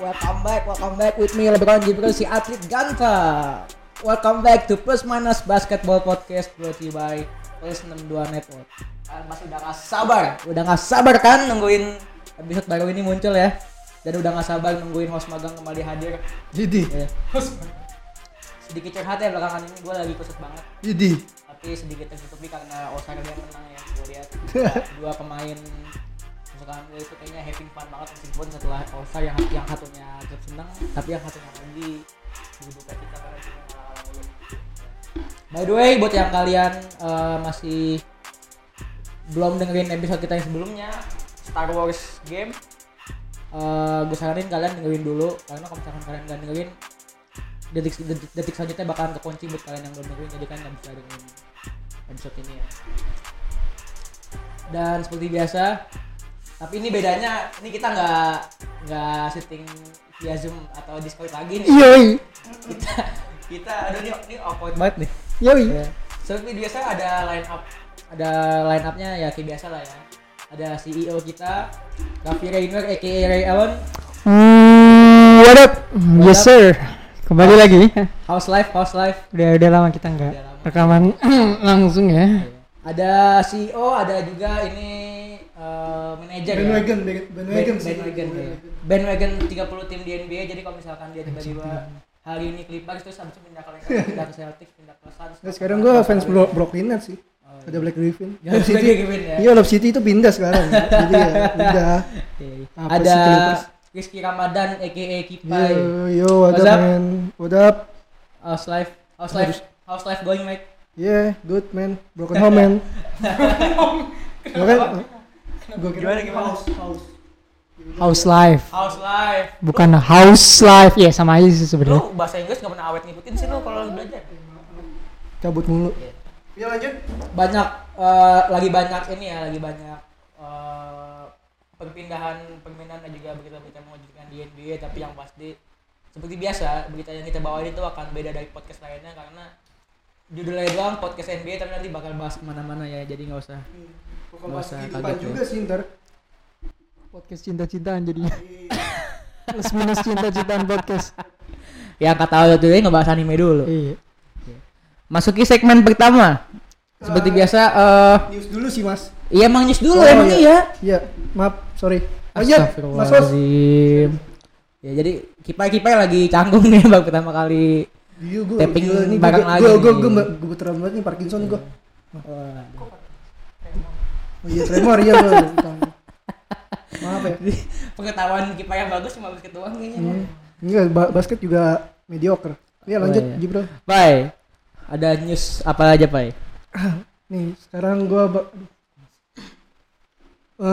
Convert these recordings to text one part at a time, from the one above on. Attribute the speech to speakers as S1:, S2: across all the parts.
S1: welcome back, welcome back with me LeBron Jibril si atlet Ganta. Welcome back to Plus Minus Basketball Podcast brought to you by Plus 62 Network. Kalian masih udah gak sabar, udah gak sabar kan nungguin episode baru ini muncul ya. Dan udah gak sabar nungguin host magang kembali hadir.
S2: Jadi,
S1: Ya. Sedikit curhat ya belakangan ini gue lagi kusut banget.
S2: jadi,
S1: Tapi sedikit tertutupi karena Osaka yang menang ya. Gue lihat dua pemain kesukaan gue itu kayaknya having fun banget meskipun setelah Osa yang yang satunya tetap senang tapi yang satunya lagi berduka cita karena. By the way buat yang kalian eh, masih belum dengerin episode kita yang sebelumnya Star Wars game eh gue saranin kalian dengerin dulu karena kalau misalkan kalian nggak dengerin detik, detik detik selanjutnya bakalan kekunci buat kalian yang belum dengerin jadi kan nggak bisa dengerin episode ini ya dan seperti biasa tapi ini bedanya ini kita nggak nggak syuting via zoom atau discord lagi nih
S2: yoi,
S1: kita kita aduh ini ini awkward banget nih
S2: yoi.
S1: ya. seperti biasa ada line up ada line upnya ya kayak biasa lah ya ada CEO kita Raffi Rainer aka Ray Allen
S3: Hmm, what up?
S1: What up?
S3: yes sir. Kembali lagi.
S1: House Life House Life
S3: Udah udah lama kita nggak rekaman langsung ya.
S1: Ada CEO ada juga ini eh, manajer ya.
S2: Bandwagon, ban- bandwagon
S1: Band-
S2: sih.
S1: bandwagon ya. bandwagon 30 tim di NBA jadi kalau misalkan dia tiba-tiba hari ini Clippers terus habis itu pindah ke Lakers pindah ke Celtics pindah ke Suns
S2: Nah, sekarang gua fans Bro- Brooklyn Nets sih.
S1: Oh,
S2: Ada Black Griffin.
S1: Ya,
S2: Love
S1: Black
S2: City.
S1: Griffin ya.
S2: Iya, Love City itu pindah sekarang. Jadi ya, udah.
S1: Oke.
S2: Apa
S1: ada? Rizky Ramadan aka Kipai
S2: Yo, yo, what
S1: What's up?
S2: man? What up?
S1: House Life House Life House Life going mate
S2: Yeah, good, man. Broken home, man. Gua kan, gua kira
S1: Gimana, gimana?
S2: house, house.
S3: House life,
S1: House Life
S3: bukan house life. Ya sama aja sih sebenarnya.
S1: lu bahasa Inggris gak pernah awet ngikutin sih lu kalau lu belajar
S2: Cabut mulu. Ya lanjut.
S1: banyak eh, lagi banyak ini ya lagi banyak eh, perpindahan permainan dan juga berita-berita mengejutkan di NBA tapi yang pasti seperti biasa berita yang kita bawa itu akan beda dari podcast lainnya karena judulnya doang podcast NBA tapi nanti bakal bahas ke mana-mana ya jadi nggak usah
S2: pas
S1: usah
S2: kehidupan
S1: kaget ya.
S2: juga sih ntar.
S3: Podcast cinta-cintaan jadinya. Plus minus cinta-cintaan podcast.
S1: yang kata audio tuh ngebahas anime dulu
S3: Iya.
S1: masuki segmen pertama seperti
S2: Eh,
S1: biasa eh
S2: News dulu sih, Mas.
S1: iya emang news dulu
S2: Oh,
S1: emang
S2: iya.
S1: iya
S2: Iya, maaf, sorry. Lanjut, Mas Os.
S1: Astagfirullahaladzim. Ya jadi kipai-kipai lagi canggung nih bang pertama kali.
S2: Iya, gua
S1: Tapping
S2: gila nih,
S1: bareng
S2: gua,
S1: lagi
S2: gua,
S1: nih.
S2: gua, gua, gua banget nih Parkinson gua.
S1: Wah.
S2: Oh iya, tremor iya gua. Maaf ya.
S1: Pengetahuan kipai yang bagus cuma basket doang kayaknya.
S2: Hmm. Enggak, ba- basket juga mediocre. Iya,
S1: Oh,
S2: lanjut,
S1: iya.
S2: Jibril.
S1: Pai, ada news apa aja Pai?
S2: Nih, sekarang gua ba- Eh,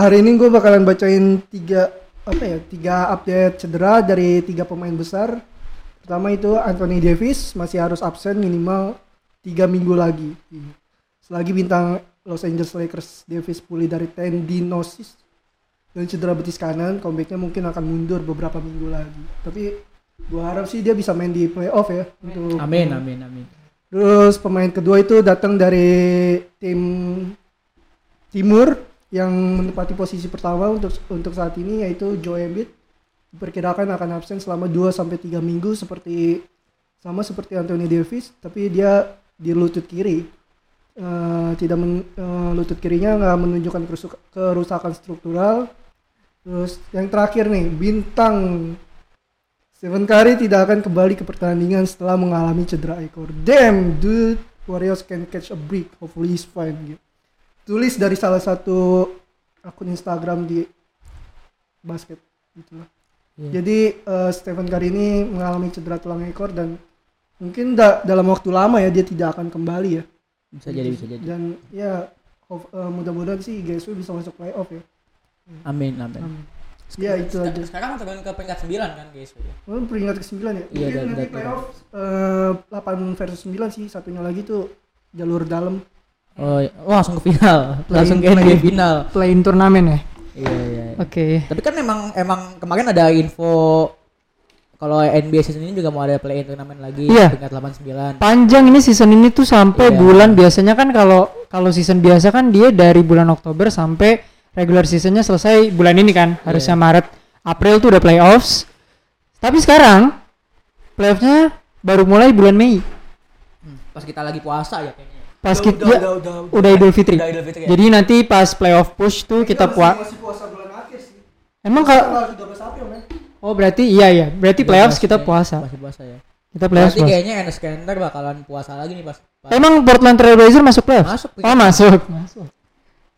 S2: hari ini gua bakalan bacain tiga apa ya tiga update cedera dari tiga pemain besar pertama itu Anthony Davis masih harus absen minimal tiga minggu lagi. Selagi bintang Los Angeles Lakers Davis pulih dari tendinosis dan cedera betis kanan comebacknya mungkin akan mundur beberapa minggu lagi. Tapi gua harap sih dia bisa main di playoff ya untuk
S1: Amin amin amin.
S2: Terus pemain kedua itu datang dari tim timur yang menempati posisi pertama untuk untuk saat ini yaitu Joe Embiid diperkirakan akan absen selama 2 sampai 3 minggu seperti sama seperti Anthony Davis tapi dia di lutut kiri. Eh, tidak men- eh, lutut kirinya nggak menunjukkan kerusakan struktural. Terus yang terakhir nih bintang Stephen Curry tidak akan kembali ke pertandingan setelah mengalami cedera ekor. Damn, dude. Warriors can catch a break. Hopefully he's fine. Gitu. Tulis dari salah satu akun Instagram di basket. Gitu
S1: Iya.
S2: Jadi eh, Stephen Curry ini mengalami cedera tulang ekor dan mungkin da- dalam waktu lama ya dia tidak akan kembali ya.
S1: Bisa jadi bisa jadi.
S2: Dan ya eh, mudah-mudahan sih GSW bisa masuk playoff ya.
S1: Amin amin.
S2: Amin. Ya itu aja.
S1: Sekarang turun ke peringkat 9 kan guys ya.
S2: Oh, peringkat ke-9 ya?
S1: Iya, dan-
S2: nanti
S1: dan-
S2: playoff eh, 8 versus 9 sih. Satunya lagi tuh jalur dalam.
S1: Oh, iya. oh langsung ke final.
S3: Play-
S1: langsung ke NBA
S3: play-
S1: final.
S3: Play-in turnamen ya.
S1: Iya iya. iya.
S3: Oke.
S1: Tapi kan emang emang kemarin ada info kalau NBA season ini juga mau ada play in turnamen lagi
S3: Iya.
S1: tingkat 89.
S3: Panjang ini season ini tuh sampai
S1: Iya.
S3: bulan biasanya kan kalau kalau season biasa kan dia dari bulan Oktober sampai regular seasonnya selesai bulan ini kan harusnya Maret April tuh udah playoffs Tapi sekarang playoffnya baru mulai bulan Mei.
S1: Hmm, pas kita lagi puasa ya kayaknya
S3: Pas
S2: Udah,
S3: kita
S2: udah, udah, udah, udah.
S3: udah Idul Fitri.
S1: Udah Idul Fitri ya?
S3: Jadi nanti pas playoff push tuh kita puas.
S2: masih puasa bulan akhir sih.
S3: Emang kalau
S2: Tanggal 13 April, men.
S3: Oh berarti iya ya. Berarti playoffs kita
S1: ya.
S3: puasa.
S1: masih puasa ya
S3: Kita playoffs.
S1: berarti kayaknya Enes Kanter bakalan puasa lagi nih pas, pas
S3: Emang Portland Trail Blazers masuk playoffs?
S1: Masuk,
S3: Oh masuk. Masuk.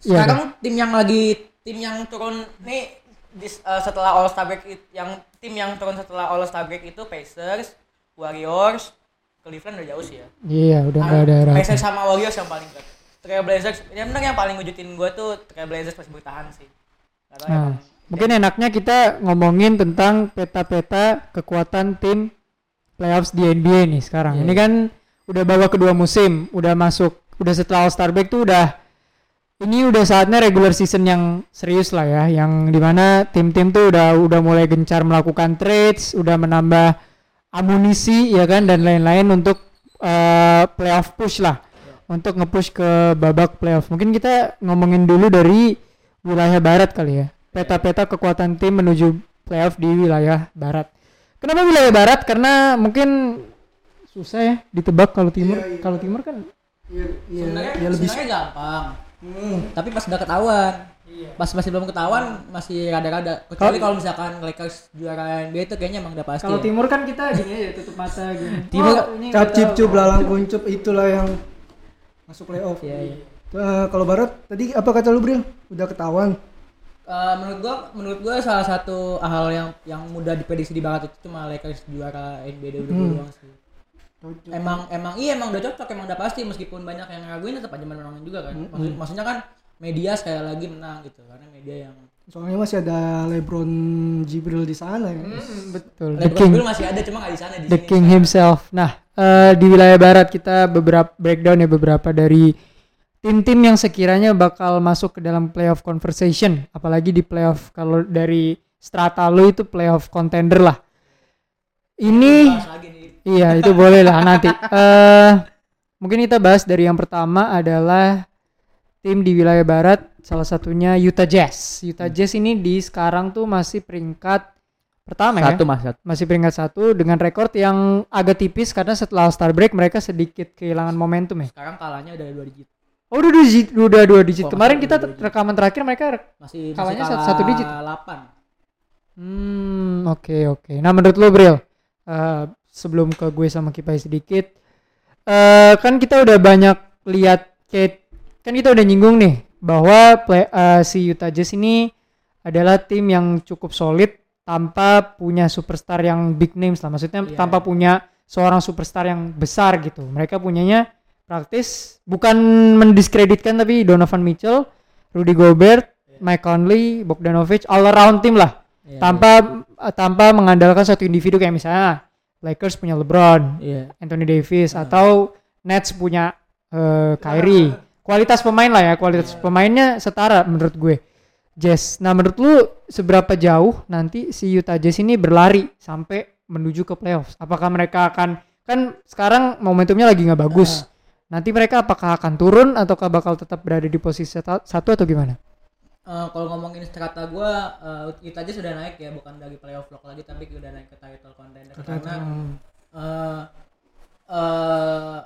S3: Iya,
S1: sekarang tim yang lagi tim yang turun nih dis- eh, setelah All Star break it- yang tim yang turun setelah All Star break itu Pacers, Warriors, Cleveland udah jauh sih ya.
S3: Iya udah nggak ada harapan.
S1: Pacers sama Warriors yang paling berat. Trail Blazers, ya bener yang paling ngejutin gue tuh Trail Blazers masih bertahan sih. Gak tau
S3: Nah,
S1: emang.
S3: mungkin enaknya kita ngomongin tentang peta-peta kekuatan tim playoffs di NBA nih sekarang.
S1: Iya,
S3: Ini
S1: iya.
S3: kan udah babak kedua musim, udah masuk, udah setelah All Star break tuh udah ini udah saatnya regular season yang serius lah ya, yang di mana tim-tim tuh udah udah mulai gencar melakukan trades, udah menambah amunisi ya kan dan lain-lain untuk eh, playoff push lah, untuk nge-push ke babak playoff. Mungkin kita ngomongin dulu dari wilayah barat kali ya, peta-peta kekuatan tim menuju playoff di wilayah barat. Kenapa wilayah barat? Karena mungkin susah ya ditebak kalau timur.
S2: Iya, iya.
S3: Kalau timur kan
S2: Iya, iya,
S1: sebenarnya
S2: ya lebih
S1: sebenarnya gampang.
S2: Hmm.
S1: Tapi pas udah ketahuan, pas masih belum ketahuan masih rada-rada. Kecuali kalau misalkan Lakers juara NBA itu kayaknya emang udah pasti.
S3: kalau
S1: ya.
S3: timur kan kita gini aja tutup mata gini.
S1: Timur-
S3: Oh, ini
S2: Cap cip cup lalang kuncup itulah yang masuk playoff.
S1: Iya, iya.
S2: Eh, kalau barat tadi apa kata lu Bril? Udah ketahuan.
S1: Eh, menurut gua menurut gua salah satu hal yang yang mudah diprediksi di barat itu cuma Lakers juara NBA dulu
S2: Hmm.
S1: doang sih. Emang emang iya emang udah cocok emang udah pasti meskipun banyak yang ngeraguin tetap aja menangin juga kan. Maksud- maksudnya kan media sekali lagi menang gitu karena media yang
S2: Soalnya masih ada LeBron Jibril di sana ya.
S3: Hmm, betul. The
S1: LeBron
S3: King,
S1: dulu masih ada cuma nggak di sana di
S3: the
S1: sini.
S3: King himself. Nah, eh, di wilayah barat kita beberapa breakdown ya beberapa dari tim-tim yang sekiranya bakal masuk ke dalam playoff conversation, apalagi di playoff kalau dari strata lu itu playoff contender lah. Ini. Iya, itu boleh lah nanti. Eh mungkin kita bahas dari yang pertama adalah tim di wilayah barat, salah satunya Utah Jazz. Utah Jazz ini di sekarang tuh masih peringkat pertama
S1: Satu
S3: ya.
S1: mas satu.
S3: Masih peringkat satu dengan rekor yang agak tipis karena setelah Star break mereka sedikit kehilangan momentum ya.
S1: Sekarang kalahnya udah dua digit.
S3: Oh udah dua digit, udah dua digit.
S1: Oh,
S3: Kemarin kita rekaman terakhir mereka
S1: Masih
S3: Kalahnya
S1: masih
S3: satu-
S1: kalah
S3: satu digit.
S1: 8.
S3: Hmm, oke oke. Nah, menurut lo, Bril, eh, sebelum ke gue sama Kipai sedikit, eh kan kita udah banyak lihat kayak kan kita udah nyinggung nih bahwa play, eh, si Utah Jazz ini adalah tim yang cukup solid tanpa punya superstar yang big names lah. Maksudnya
S1: Iya.
S3: tanpa punya seorang superstar yang besar gitu. Mereka punyanya praktis bukan mendiskreditkan tapi Donovan Mitchell, Rudy Gobert, Mike Conley, Bogdanovic, all around tim lah
S1: Iya,
S3: tanpa eh, tanpa mengandalkan satu individu kayak misalnya Lakers punya LeBron,
S1: Iya.
S3: Anthony Davis atau Nets punya eh, Kyrie. Kualitas pemain lah ya, kualitas pemainnya setara menurut gue. Jazz. Nah, menurut lu seberapa jauh nanti si Utah Jazz ini berlari sampai menuju ke playoffs? Apakah mereka akan kan sekarang momentumnya lagi nggak bagus. Nanti mereka apakah akan turun ataukah bakal tetap berada di posisi satu atau gimana?
S1: Eh, kalau ngomongin strata gua uh, kita aja sudah naik ya bukan dari playoff lock lagi tapi udah naik ke title contender karena eh eh,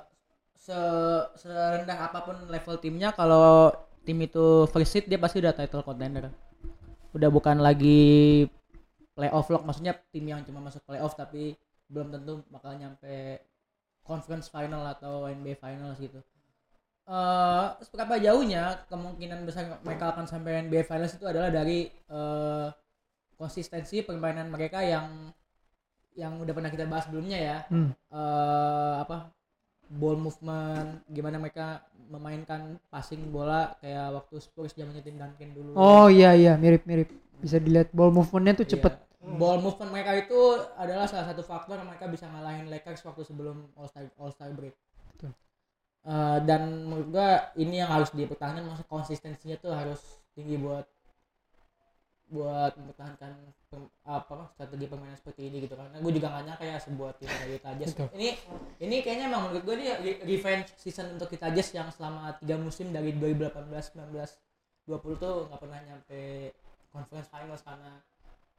S1: se serendah apa pun level timnya kalau tim itu first seed dia pasti udah title contender. Udah bukan lagi playoff lock maksudnya tim yang cuma masuk playoff tapi belum tentu bakal nyampe conference final atau NBA finals gitu. Eh seberapa jauhnya kemungkinan besar mereka akan sampai NBA Finals itu adalah dari eh, konsistensi permainan mereka yang yang udah pernah kita bahas sebelumnya ya.
S3: Hmm.
S1: eh apa ball movement gimana mereka memainkan passing bola kayak waktu Spurs zamannya tim Duncan dulu
S3: Oh iya iya mirip-mirip. Bisa dilihat ball movementnya tuh
S1: Iya.
S3: cepet.
S1: ball movement mereka itu adalah salah satu faktor mereka bisa ngalahin Lakers waktu sebelum All Star All Star break
S3: Betul.
S1: Eh, dan menurut gua ini yang harus dipertahankan maksud konsistensinya tuh harus tinggi buat buat mempertahankan pem- apa strategi permainan seperti ini gitu karena gue juga gak nyangka ya sebuah tim Jazz
S3: Betul.
S1: ini ini kayaknya emang menurut gue ini re- revenge season untuk Utah Jazz yang selama tiga musim dari 2018 19 20 tuh nggak pernah nyampe conference finals karena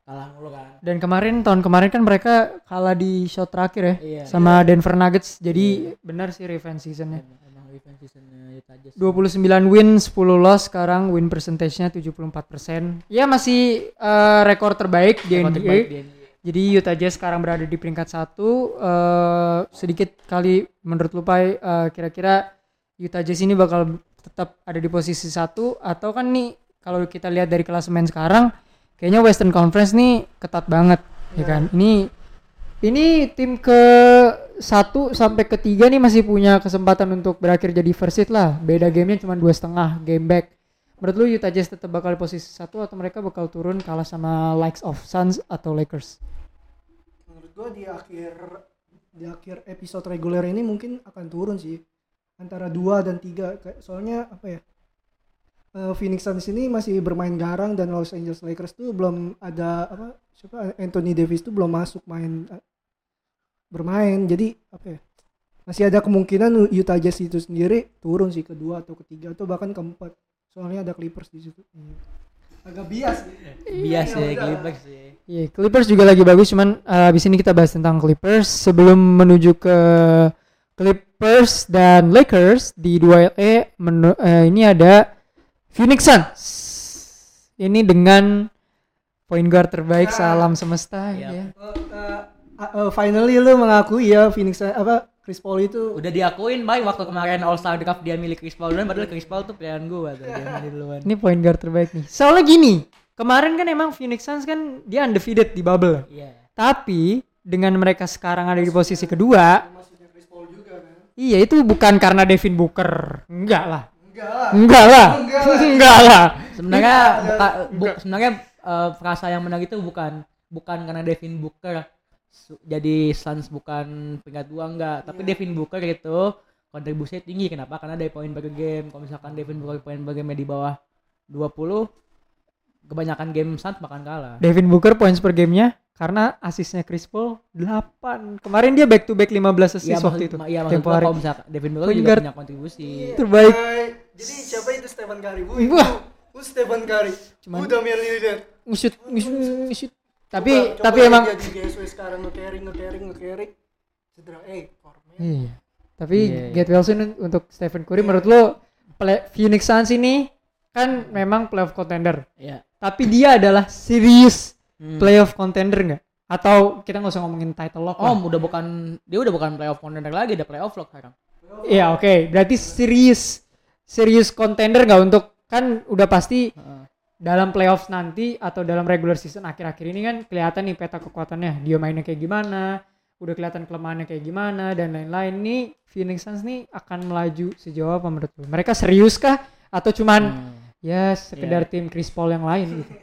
S1: kalah mulu kan
S3: Dan kemarin tahun kemarin kan mereka kalah di shot terakhir ya
S1: iya
S3: sama Denver Nuggets. Jadi benar sih revenge seasonnya.
S1: emang event seasonnya Utah Jazz
S3: 29 win, 10 loss sekarang win percentage-nya 74%. Ya masih eh, rekor terbaik di
S1: Rekor
S3: NBA.
S1: terbaik di NBA.
S3: Jadi Utah Jazz sekarang berada di peringkat satu. Eh, sedikit kali menurut lu Pai, eh, kira-kira Utah Jazz ini bakal tetap ada di posisi satu atau kan nih kalau kita lihat dari klasemen sekarang, kayaknya Western Conference nih ketat banget, ya kan? Ini ini tim ke satu sampai ketiga nih masih punya kesempatan untuk berakhir jadi first seed lah. Beda gamenya cuma dua setengah game back. Menurut lu Utah Jazz tetap bakal posisi satu atau mereka bakal turun kalah sama likes of Suns atau Lakers?
S2: menurut gua di akhir di akhir episode reguler ini mungkin akan turun sih antara dua dan tiga soalnya apa ya eh, Phoenix Suns ini masih bermain garang dan Los Angeles Lakers tuh belum ada apa siapa Anthony Davis tuh belum masuk main bermain jadi apa ya masih ada kemungkinan Utah Jazz itu sendiri turun sih kedua atau ketiga atau bahkan keempat soalnya ada Clippers di situ agak bias
S1: bias
S2: Iya,
S1: ya
S2: udah.
S1: Clippers sih
S3: Iya, Clippers juga lagi bagus cuman uh, abis ini kita bahas tentang Clippers sebelum menuju ke Clippers dan Lakers di 2LA menu- eh, ini ada Phoenix Suns. Ini dengan point guard terbaik salam semesta
S1: Iya.
S3: ya.
S2: Oh, eh, uh, finally lu mengakui ya Phoenix apa Chris Paul itu
S1: udah diakuin baik waktu kemarin All Star Draft dia milik Chris Paul duluan padahal Chris Paul tuh pilihan gua tuh dia milih duluan
S3: Ini point guard terbaik nih. Soalnya gini, kemarin kan emang Phoenix Suns kan dia undefeated di bubble.
S1: iya
S3: Tapi dengan mereka sekarang ada di posisi kedua,
S2: maksudnya Chris Paul juga kan
S3: iya itu bukan karena Devin Booker. Enggak lah.
S2: enggak lah
S3: Enggak lah.
S2: Enggak
S1: sebenarnya buka- bu- sebenarnya eh, frasa yang menang itu bukan bukan karena Devin Booker jadi Suns bukan peringkat dua enggak tapi Devin Booker itu kontribusinya tinggi kenapa karena dari poin per game kalau misalkan Devin Booker poin per game di bawah 20 kebanyakan game Suns makan kalah
S3: Devin Booker points per gamenya karena asisnya Chris Paul 8. Kemarin dia back to back 15 assist
S1: Iya
S3: waktu itu.
S1: iya maksud
S3: tempo
S1: gua
S3: hari.
S1: kalau misalkan Devin Booker juga punya kontribusi
S3: Terbaik.
S2: Hai. jadi siapa itu Stephen Curry bu
S3: Wah.
S2: Stephen Curry
S3: Cuman-
S2: bu Damian Lillard
S3: Ngusut, ngusut, ngusut. Tapi
S2: Coba- coba
S3: tapi
S2: dia
S3: emang
S2: jadi GSW sekarang nge-carry nge-carry nge-carry cedera eh formnya
S3: Iya. Tapi
S1: iya.
S3: Get Wilson untuk Stephen Curry menurut lo play, Phoenix Suns ini kan memang playoff contender.
S1: Iya.
S3: Tapi dia adalah serius
S1: Hmm.
S3: playoff contender nggak? Atau kita nggak usah ngomongin title lock
S1: Oh,
S3: lah.
S1: udah bukan dia udah bukan playoff contender lagi, udah playoff lock sekarang.
S3: Iya oke, berarti serius serius contender nggak untuk kan udah pasti. Dalam playoffs nanti atau dalam regular season akhir-akhir ini kan kelihatan nih peta kekuatannya dia mainnya kayak gimana udah kelihatan kelemahannya kayak gimana dan lain-lain nih Phoenix Suns nih akan melaju sejauh apa menurut lu mereka serius kah atau cuman
S1: Hmm.
S3: ya sekedar
S1: Iya.
S3: tim Chris Paul yang lain gitu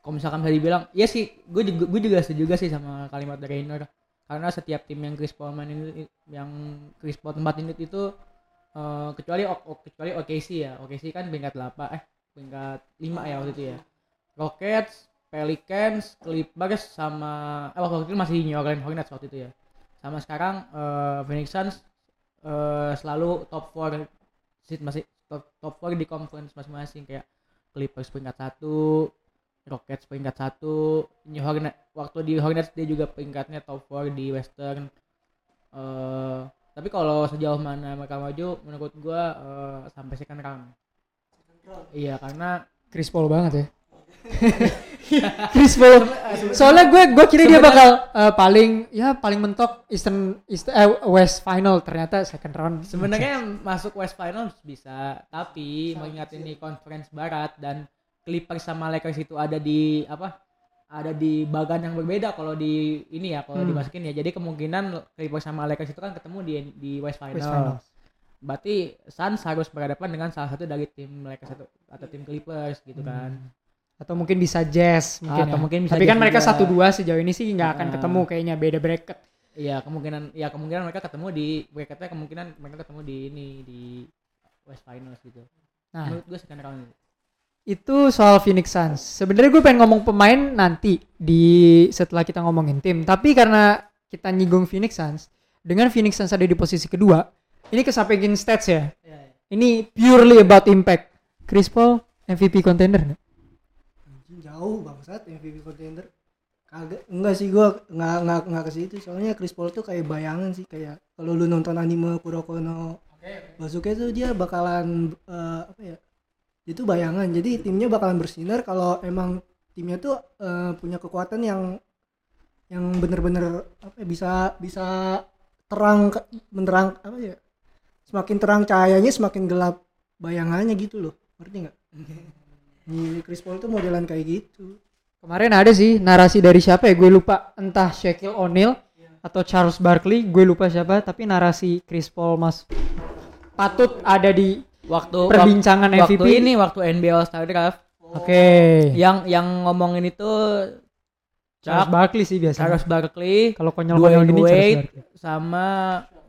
S1: Kalau misalkan bisa dibilang, ya sih, gue juga gue juga setuju juga sih sama kalimat dari Rainer. Karena setiap tim yang Chris Paul mainin yang Chris Paul tempatin itu eh, kecuali O- O- kecuali OKC ya. OKC kan peringkat 8 eh peringkat 5 ya waktu itu ya. Rockets, Pelicans, Clippers sama eh waktu itu masih New Orleans Hornets waktu itu ya. Sama sekarang eh, Phoenix Suns eh, selalu top 4 seat masih top, top 4 di conference masing-masing kayak Clippers peringkat 1, Rockets peringkat 1, New Hornets waktu di Hornets dia juga peringkatnya top 4 di Western. Eh tapi kalau sejauh mana mereka maju menurut gua eh, sampai second round. Iya karena
S3: Chris Paul banget ya. Chris Paul. Soalnya gue gue kira dia bakal eh, paling ya paling mentok Eastern, East, eh, West Final ternyata second round.
S1: Sebenarnya masuk West Finals bisa tapi mengingat ini conference barat dan Clippers sama Lakers itu ada di apa ada di bagan yang berbeda kalau di ini ya kalau
S3: Hmm.
S1: dimasukin ya. Jadi kemungkinan Clippers sama Lakers itu kan ketemu di di West Finals,
S3: West Finals.
S1: Berarti Suns harus berhadapan dengan salah satu dari tim Lakers atau, atau tim Clippers gitu kan
S3: atau mungkin bisa Jazz mungkin
S1: Atau
S3: ya.
S1: mungkin bisa
S3: tapi kan mereka satu dua sejauh ini sih nggak akan
S1: Ah.
S3: ketemu kayaknya beda bracket
S1: Iya kemungkinan ya kemungkinan mereka ketemu di bracketnya kemungkinan mereka ketemu di ini di West Finals gitu.
S3: nah
S1: Menurut gue second round.
S3: itu soal Phoenix Suns sebenarnya gue pengen ngomong pemain nanti di setelah kita ngomongin tim tapi karena kita nyinggung Phoenix Suns dengan Phoenix Suns ada di posisi kedua ini kesampingin stats ya? Ini purely about impact. Chris Paul MVP contender
S2: jauh bangsat MVP contender. Kagak enggak sih gua nggak nggak nggak ke situ. Soalnya Chris Paul tuh kayak bayangan sih kayak kalau lu nonton anime Kuroko no Basuke tuh dia bakalan eh, apa ya itu bayangan. Jadi timnya bakalan bersinar kalau emang timnya tuh eh, punya kekuatan yang yang bener-bener apa ya, bisa bisa terang menerang apa ya semakin terang cahayanya semakin gelap bayangannya gitu loh. Ngerti nggak? Nih, Chris Paul tuh modelan kayak gitu.
S3: Kemarin ada sih narasi dari siapa ya? Gue lupa. Entah Shaquille O'Neal atau Charles Barkley gue lupa siapa tapi narasi Chris Paul mas patut ada di
S1: waktu
S3: perbincangan
S1: waktu
S3: MVP
S1: ini waktu NBA All Star Draft
S3: Oke.
S1: yang yang ngomongin itu
S3: Charles
S1: Chuck,
S3: Barkley sih biasanya.
S1: Charles Barkley
S3: Kalau konyol-konyol gini Charles Barkley.
S1: sama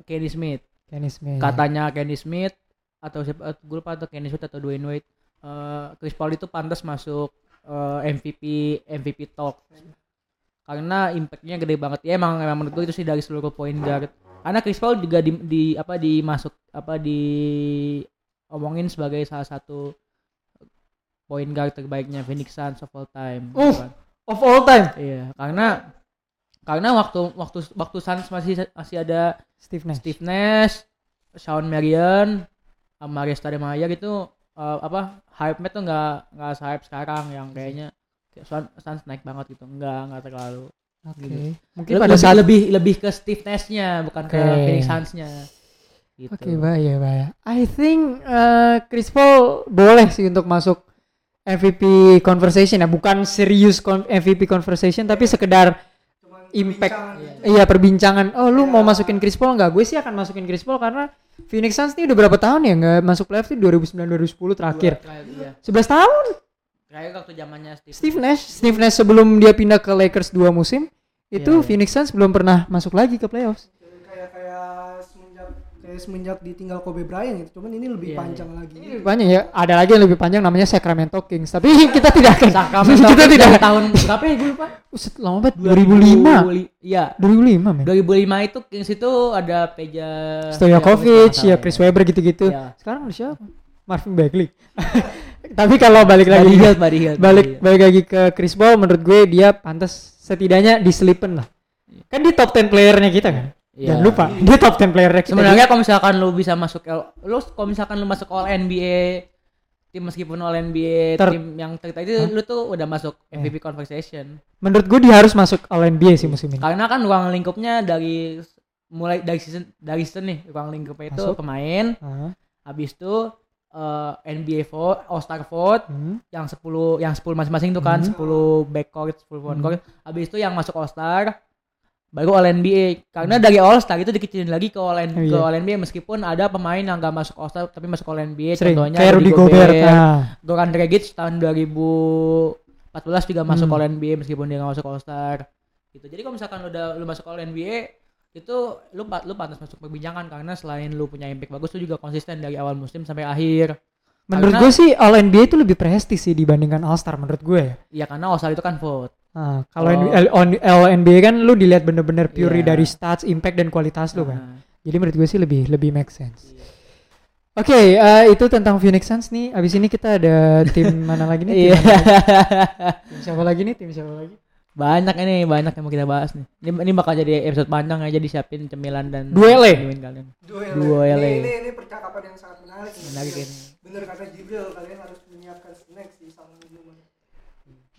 S1: Kenny Smith
S3: Kenny Smith.
S1: katanya Kenny Smith atau siapa gue lupa atau Kenny Smith atau Dwayne Wade eh, Chris Paul itu pantas masuk eh, MVP MVP talk karena impactnya gede banget ya emang emang menurut gue itu sih dari seluruh point guard karena Chris Paul juga di, di apa dimasuk apa di omongin sebagai salah satu point guard terbaiknya Phoenix Suns of all time
S3: Uh.
S1: kan.
S3: Of all time.
S1: iya karena karena waktu waktu waktu Suns masih masih ada
S3: Steve Nash.
S1: Steve Nash, Shawn Marion, sama Resta gitu eh, apa hype-nya tuh nggak nggak hype sekarang yang kayaknya kayak Suns, Suns naik banget gitu nggak nggak terlalu
S3: Oke.
S1: Gitu.
S3: Mungkin
S1: lebih,
S3: pada saat
S1: lebih lebih ke Steve Nash-nya bukan ke
S3: Oke.
S1: Phoenix Suns-nya gitu
S3: Oke, bahaya, bahaya. I think uh, Chris Paul boleh sih untuk masuk MVP conversation ya, bukan serius MVP conversation tapi sekedar impact. Iya, perbincangan. Oh, lu mau masukin Chris Paul nggak? Gue sih akan masukin Chris Paul karena Phoenix Suns ini udah berapa tahun ya nggak masuk playoff sih 2009 2010 terakhir.
S1: Terakhir, iya.
S3: 11 tahun.
S1: Terakhir waktu zamannya Steve,
S3: Steve Nash, Steve Nash sebelum dia pindah ke Lakers dua musim, itu
S1: Iya, iya.
S3: Phoenix Suns belum pernah masuk lagi ke playoffs.
S2: Kayak kayak semenjak ditinggal Kobe Bryant gitu cuman ini lebih
S1: Iya,
S2: panjang lagi
S3: Ini lebih panjang ya. Ada lagi yang lebih panjang namanya Sacramento Kings. Tapi kita tidak akan.
S1: Sacramento
S3: kita tidak.
S1: tahun berapa ya gue lupa
S3: Uset, lama banget. 2005.
S1: iya
S3: 2005 men.
S1: 2005 itu Kings itu ada Peja
S3: Stojakovic, ya Chris
S1: salah
S3: Webber gitu-gitu.
S1: Iya.
S3: Sekarang ada siapa? Marvin Bagley. Tapi kalau balik lagi
S1: Buddy Hield,
S3: balik balik lagi ke Chris Paul menurut gue dia pantas setidaknya diselipen lah. Kan dia top 10 playernya kita kan. Jangan lupa, dia top 10 player kita.
S1: Sebenarnya kalau misalkan lu bisa masuk L, lu kalau misalkan lu masuk All NBA tim meskipun All NBA
S3: Ter-
S1: tim yang terita itu
S3: Hah?
S1: lu tuh udah masuk MVP conversation.
S3: menurut gue dia harus masuk All NBA sih musim ini.
S1: Karena kan ruang lingkupnya dari mulai dari season dari season nih ruang lingkupnya itu
S3: Masuk.
S1: pemain,
S3: Ah,
S1: habis itu eh, NBA vote, All Star vote
S3: hmm.
S1: yang 10 yang 10 masing-masing tuh kan
S3: Hmm.
S1: 10 backcourt, 10
S3: Hmm.
S1: frontcourt. Habis itu yang masuk All Star baru All NBA. Karena dari All Star itu dikecilin lagi ke All, N-
S3: Oh,
S1: ke
S3: iya.
S1: All NBA meskipun ada pemain yang gak masuk All Star tapi masuk All NBA
S3: Sering
S1: contohnya
S3: kayak Rudy Gobert. Nah,
S1: Goran Dragic tahun 2014 juga masuk
S3: Hmm.
S1: All NBA meskipun dia gak masuk All Star. Gitu. Jadi kalau misalkan lu udah lu masuk All NBA itu lu lu pantas masuk perbincangan karena selain lu punya impact bagus lu juga konsisten dari awal musim sampai akhir.
S3: menurut
S1: Karena-
S3: gue sih All NBA itu lebih prestis sih dibandingkan All Star menurut gue ya.
S1: Ya karena All Star itu kan vote.
S3: Nah, kalau
S1: Oh.
S3: Kan lu dilihat bener-bener purely
S1: Iya.
S3: dari stats, impact dan kualitas lu kan.
S1: Nah,
S3: Jadi menurut gue sih lebih lebih make sense.
S1: iya.
S3: Oke, eh, itu tentang Phoenix Suns nih. Abis ini kita ada tim mana lagi nih? Tim,
S1: Iya.
S3: tim siapa lagi nih? Tim siapa lagi?
S1: banyak ini banyak yang mau kita bahas nih. Ini, ini bakal jadi episode panjang aja disiapin cemilan dan
S3: Duel,
S1: kalian.
S2: duel,
S1: Duel,
S2: ini, ini, ini percakapan yang sangat menarik nih.
S1: Menarik ini.
S2: bener kata Jibril kalian harus menyiapkan snack sih sama minuman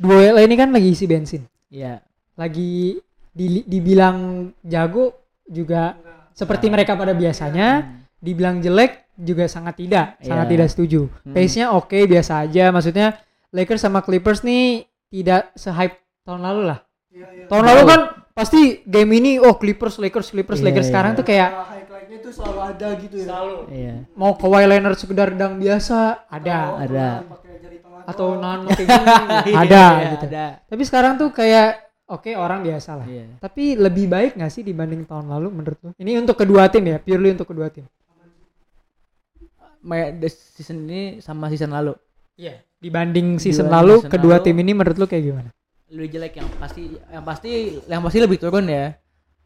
S3: Duel ini kan lagi isi bensin.
S1: Iya.
S3: Lagi di- dibilang jago juga seperti mereka pada biasanya,
S1: Hmm.
S3: dibilang jelek juga sangat tidak, sangat
S1: Iya.
S3: tidak setuju.
S1: Hmm.
S3: Pace-nya oke biasa aja, maksudnya Lakers sama Clippers nih tidak se-hype tahun lalu lah.
S2: Iya, iya.
S3: Tahun lalu kan pasti game ini oh Clippers Lakers Clippers
S1: Iya,
S3: Lakers
S1: iya.
S3: sekarang tuh kayak
S2: Nah, highlight-nya tuh selalu ada gitu ya selalu
S1: Iya.
S3: mau Kawhi Leonard sekedar dang biasa ada
S1: Ada.
S3: Atau nano kayak gini ada
S1: Iya,
S3: gitu.
S1: Ada.
S3: Tapi sekarang tuh kayak oke orang biasa lah.
S1: Iya.
S3: Tapi lebih baik nggak sih dibanding tahun lalu menurut lu? Ini untuk kedua tim ya, purely untuk kedua tim.
S1: Season ini sama season lalu.
S3: Iya. Dibanding season
S1: Dibanding
S3: lalu,
S1: season
S3: kedua
S1: lalu.
S3: tim ini menurut lu kayak gimana?
S1: Lebih jelek yang pasti yang pasti yang pasti lebih turun ya.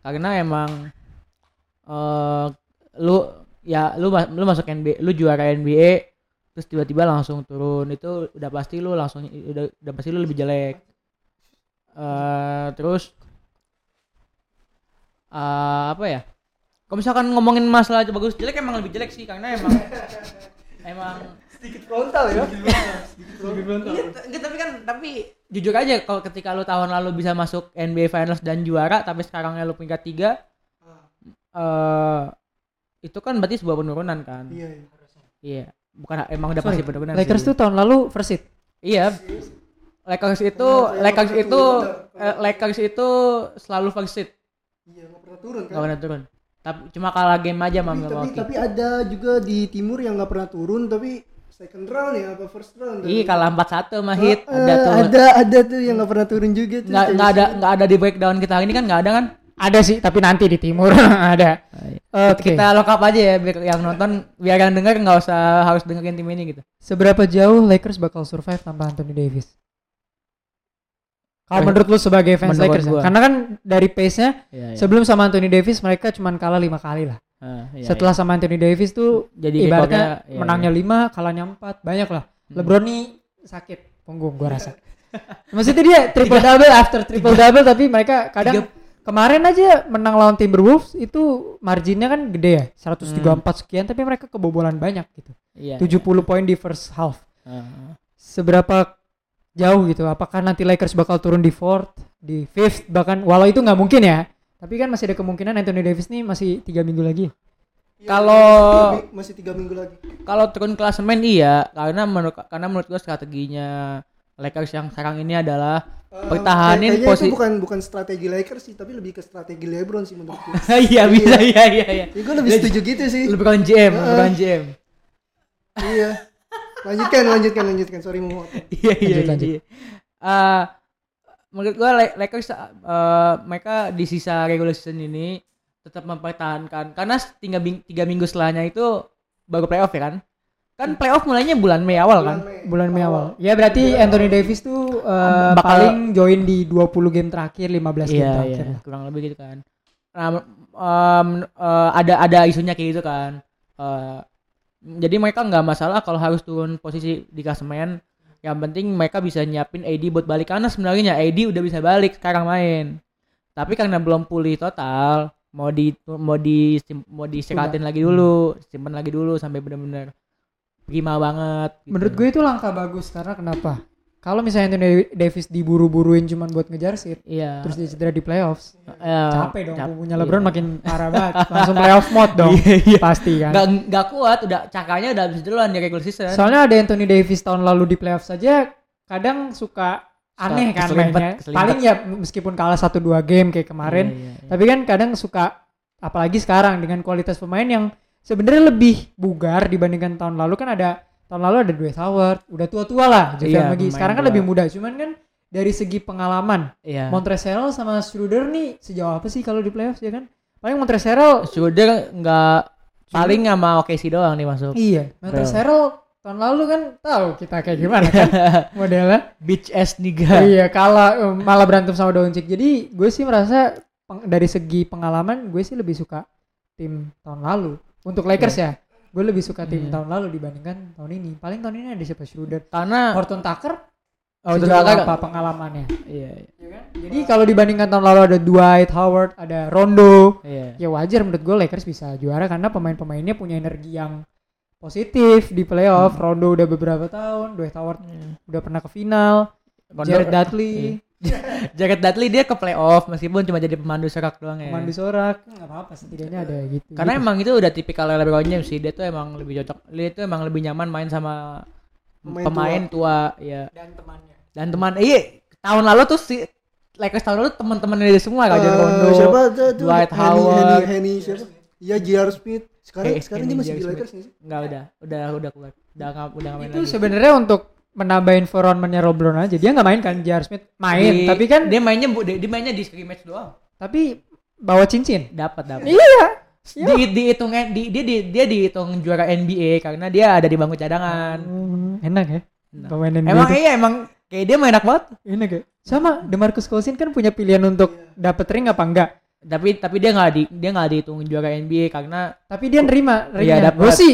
S1: Karena emang eh lu ya lu lu masuk NBA, lu juara NBA terus tiba-tiba langsung turun. Itu udah pasti lu langsung udah udah pasti lu lebih jelek. Eh terus eh apa ya? Kalau misalkan ngomongin masalah bagus jelek emang lebih jelek sih karena emang emang
S2: sedikit frontal ya?
S1: Iya, enggak, tapi kan tapi jujur aja kalau ketika lu tahun lalu bisa masuk NBA Finals dan juara tapi sekarang lu peringkat tiga eh itu kan berarti sebuah penurunan kan?
S2: Iya iya.
S1: Iya bukan emang udah
S3: Sorry,
S1: pasti penurunan
S3: Lakers
S1: sih.
S3: tuh tahun lalu first seed.
S1: iya. Lakers itu
S2: Iya,
S1: Lakers
S2: iya,
S1: itu eh, Lakers itu selalu first seed.
S2: Iya nggak pernah turun kan?
S1: Nggak pernah turun. Tapi cuma kalah game aja sama
S2: tapi, tapi,
S1: Milwaukee.
S2: tapi ada juga di timur yang nggak pernah turun tapi second round ya apa first round?
S1: Iya kalah 4-1 sama Heat.
S2: Eh,
S1: ada tuh.
S2: ada ada tuh yang nggak pernah turun juga tuh
S1: nggak nggak ada nggak ada di breakdown kita hari ini kan? Nggak ada kan
S3: Ada sih, tapi nanti di timur ada. Oke.
S1: kita lengkap aja ya biar yang nonton biar yang denger nggak usah harus dengerin tim ini gitu
S3: Seberapa jauh Lakers bakal survive tanpa Anthony Davis? Kalau
S1: Men-
S3: menurut lu sebagai fans
S1: menurut
S3: Lakers ya?
S1: gua.
S3: Karena kan dari pace-nya
S1: Iya, iya.
S3: sebelum sama Anthony Davis mereka cuma kalah lima kali lah.
S1: Ah, iya,
S3: Setelah sama Anthony Davis tuh
S1: Jadi
S3: ibaratnya
S1: iya,
S3: menangnya lima, kalahnya empat, banyak lah.
S1: Hmm.
S3: LeBron nih sakit punggung gua rasa. Maksudnya dia triple double after triple double tapi mereka kadang kemarin aja menang lawan Timberwolves itu marginnya kan gede ya 134 sekian tapi mereka kebobolan banyak gitu.
S1: iya,
S3: 70 poin di first half.
S1: iya. Ah.
S3: Seberapa jauh gitu? Apakah nanti Lakers bakal turun di fourth, di fifth bahkan walau itu nggak mungkin ya. Tapi kan masih ada kemungkinan Anthony Davis nih masih tiga minggu lagi.
S2: Iya,
S1: Kalau-
S2: masih- tiga minggu lagi
S1: kalau turun klasemen iya karena menurut karena menurut gua strateginya Lakers yang sekarang ini adalah Pertahanin
S2: kayaknya
S1: posi-
S2: itu bukan bukan strategi Lakers sih tapi lebih ke strategi LeBron sih menurut gue
S1: iya bisa iya iya iya.
S2: Ya, gue lebih setuju gitu sih.
S1: LeBron James LeBron James.
S2: Iya. Lanjutkan lanjutkan lanjutkan. Sorry mau
S1: iya iya
S3: Lanjut, lanjut.
S1: iya Eh, menurut gua La- Lakers eh, mereka di sisa regular season ini tetap mempertahankan karena tiga, tiga minggu setelahnya itu baru playoff ya kan kan playoff mulainya bulan Mei awal kan?
S3: Bulan Mei. Awal. Ya berarti Anthony Davis tuh eh,
S1: Bakal-
S3: paling join di 20 game terakhir, 15 game
S1: iya
S3: terakhir.
S1: iya
S3: lah.
S1: kurang lebih gitu kan. Nah, em, eh, ada ada isunya kayak gitu kan. Eh, jadi mereka nggak masalah kalau harus turun posisi di klasemen. Yang penting mereka bisa nyiapin AD buat balik. Karena sebenarnya AD udah bisa balik sekarang main. Tapi karena belum pulih total mau di mau di mau disekatin lagi dulu simpen lagi dulu sampai benar-benar prima banget gitu.
S3: Menurut gue itu langkah bagus karena kenapa? Kalau misalnya Anthony Davis diburu-buruin cuman buat ngejar seed,
S1: iya
S3: terus dia cedera di playoffs,
S1: Eh,
S3: capek dong
S1: cap- iya.
S3: LeBron makin parah banget. Langsung playoff mode dong.
S1: Iya, iya.
S3: Pasti kan.
S1: nggak nggak kuat udah cakanya udah habis duluan di regular season
S3: Soalnya ada Anthony Davis tahun lalu di playoff saja kadang suka aneh kan mainnya. Paling ya meskipun kalah 1 2 game kayak kemarin,
S1: Iya, iya, iya.
S3: tapi kan kadang suka apalagi sekarang dengan kualitas pemain yang sebenarnya lebih bugar dibandingkan tahun lalu kan ada tahun lalu ada Dwight Howard, udah tua-tua lah Javier
S1: Iya, pemain
S3: Sekarang kan
S1: tua.
S3: lebih muda, cuman kan dari segi pengalaman
S1: Iya.
S3: Montrezl sama Schroeder nih sejauh apa sih kalau di playoffs ya kan? Paling Montrezl
S1: Sudah nggak paling sama OKC doang nih masuk.
S3: iya, Montrezl tahun lalu kan tahu kita kayak gimana kan modelnya.
S1: Beach ass nigga.
S3: iya, kalah um, malah berantem sama Doncic. Jadi gue sih merasa peng- dari segi pengalaman gue sih lebih suka tim tahun lalu. Untuk Lakers ya, gue lebih suka tim
S1: Hmm.
S3: tahun lalu dibandingkan tahun ini. Paling tahun ini ada siapa Schroeder,
S1: Karena
S3: Horton Tucker.
S1: Oh,
S3: sejauh apa pengalamannya?
S1: iya,
S3: Ya kan? Jadi kalau dibandingkan tahun lalu ada Dwight Howard, ada Rondo,
S1: iya.
S3: ya wajar menurut gue Lakers bisa juara karena pemain-pemainnya punya energi yang positif di playoff.
S1: Hmm.
S3: Rondo udah beberapa tahun, Dwight Howard
S1: Iya.
S3: udah pernah ke final,
S1: Rondo-
S3: Jared Dudley,
S1: Jared Dudley dia ke playoff meskipun cuma jadi pemandu serak doang ya.
S3: pemandu sorak, nggak apa-apa setidaknya ada gitu.
S1: Karena
S3: Gitu.
S1: emang itu udah tipikal LeBron James sih. Dia tuh emang lebih cocok. Dia tuh emang lebih nyaman main sama
S2: Pemain
S1: pemain, tua. ya.
S3: dan temannya.
S1: Dan teman iya tahun lalu tuh si Lakers tahun lalu teman-temannya dia semua kan
S2: Eh,
S1: jadi Rondo.
S2: siapa tuh, tuh
S1: Dwight
S2: Henny,
S1: Howard.
S2: Henny, Henny siapa iya J.R. Smith sekarang
S1: Eh,
S2: sekarang
S1: Henny
S2: dia masih di. Lakers nggak sih
S1: Enggak udah, udah udah keluar. Udah nggak udah nggak main
S3: Itu
S1: lagi.
S3: sebenarnya untuk menambah environmentnya LeBron aja. Dia nggak main kan, J.R. Smith main,
S1: Di-
S3: tapi kan
S1: dia mainnya bu- dia, dia mainnya di scrimmage doang.
S3: tapi bawa cincin.
S1: Dapat dapat.
S3: Iya.
S1: Di dihitungnya di, dia di, dia dihitung juara NBA karena dia ada di bangku cadangan.
S3: Hmm, enak ya.
S1: Enak.
S3: Pemain NBA
S1: Emang
S3: tuh.
S1: iya emang kayak dia main enak banget.
S3: Enak ya. Sama DeMarcus Cousins kan punya pilihan untuk dapet ring apa enggak?
S1: Tapi tapi dia nggak di dia nggak dihitung juara NBA karena
S3: Tapi dia nerima ringnya.
S1: Iya.
S3: Gue sih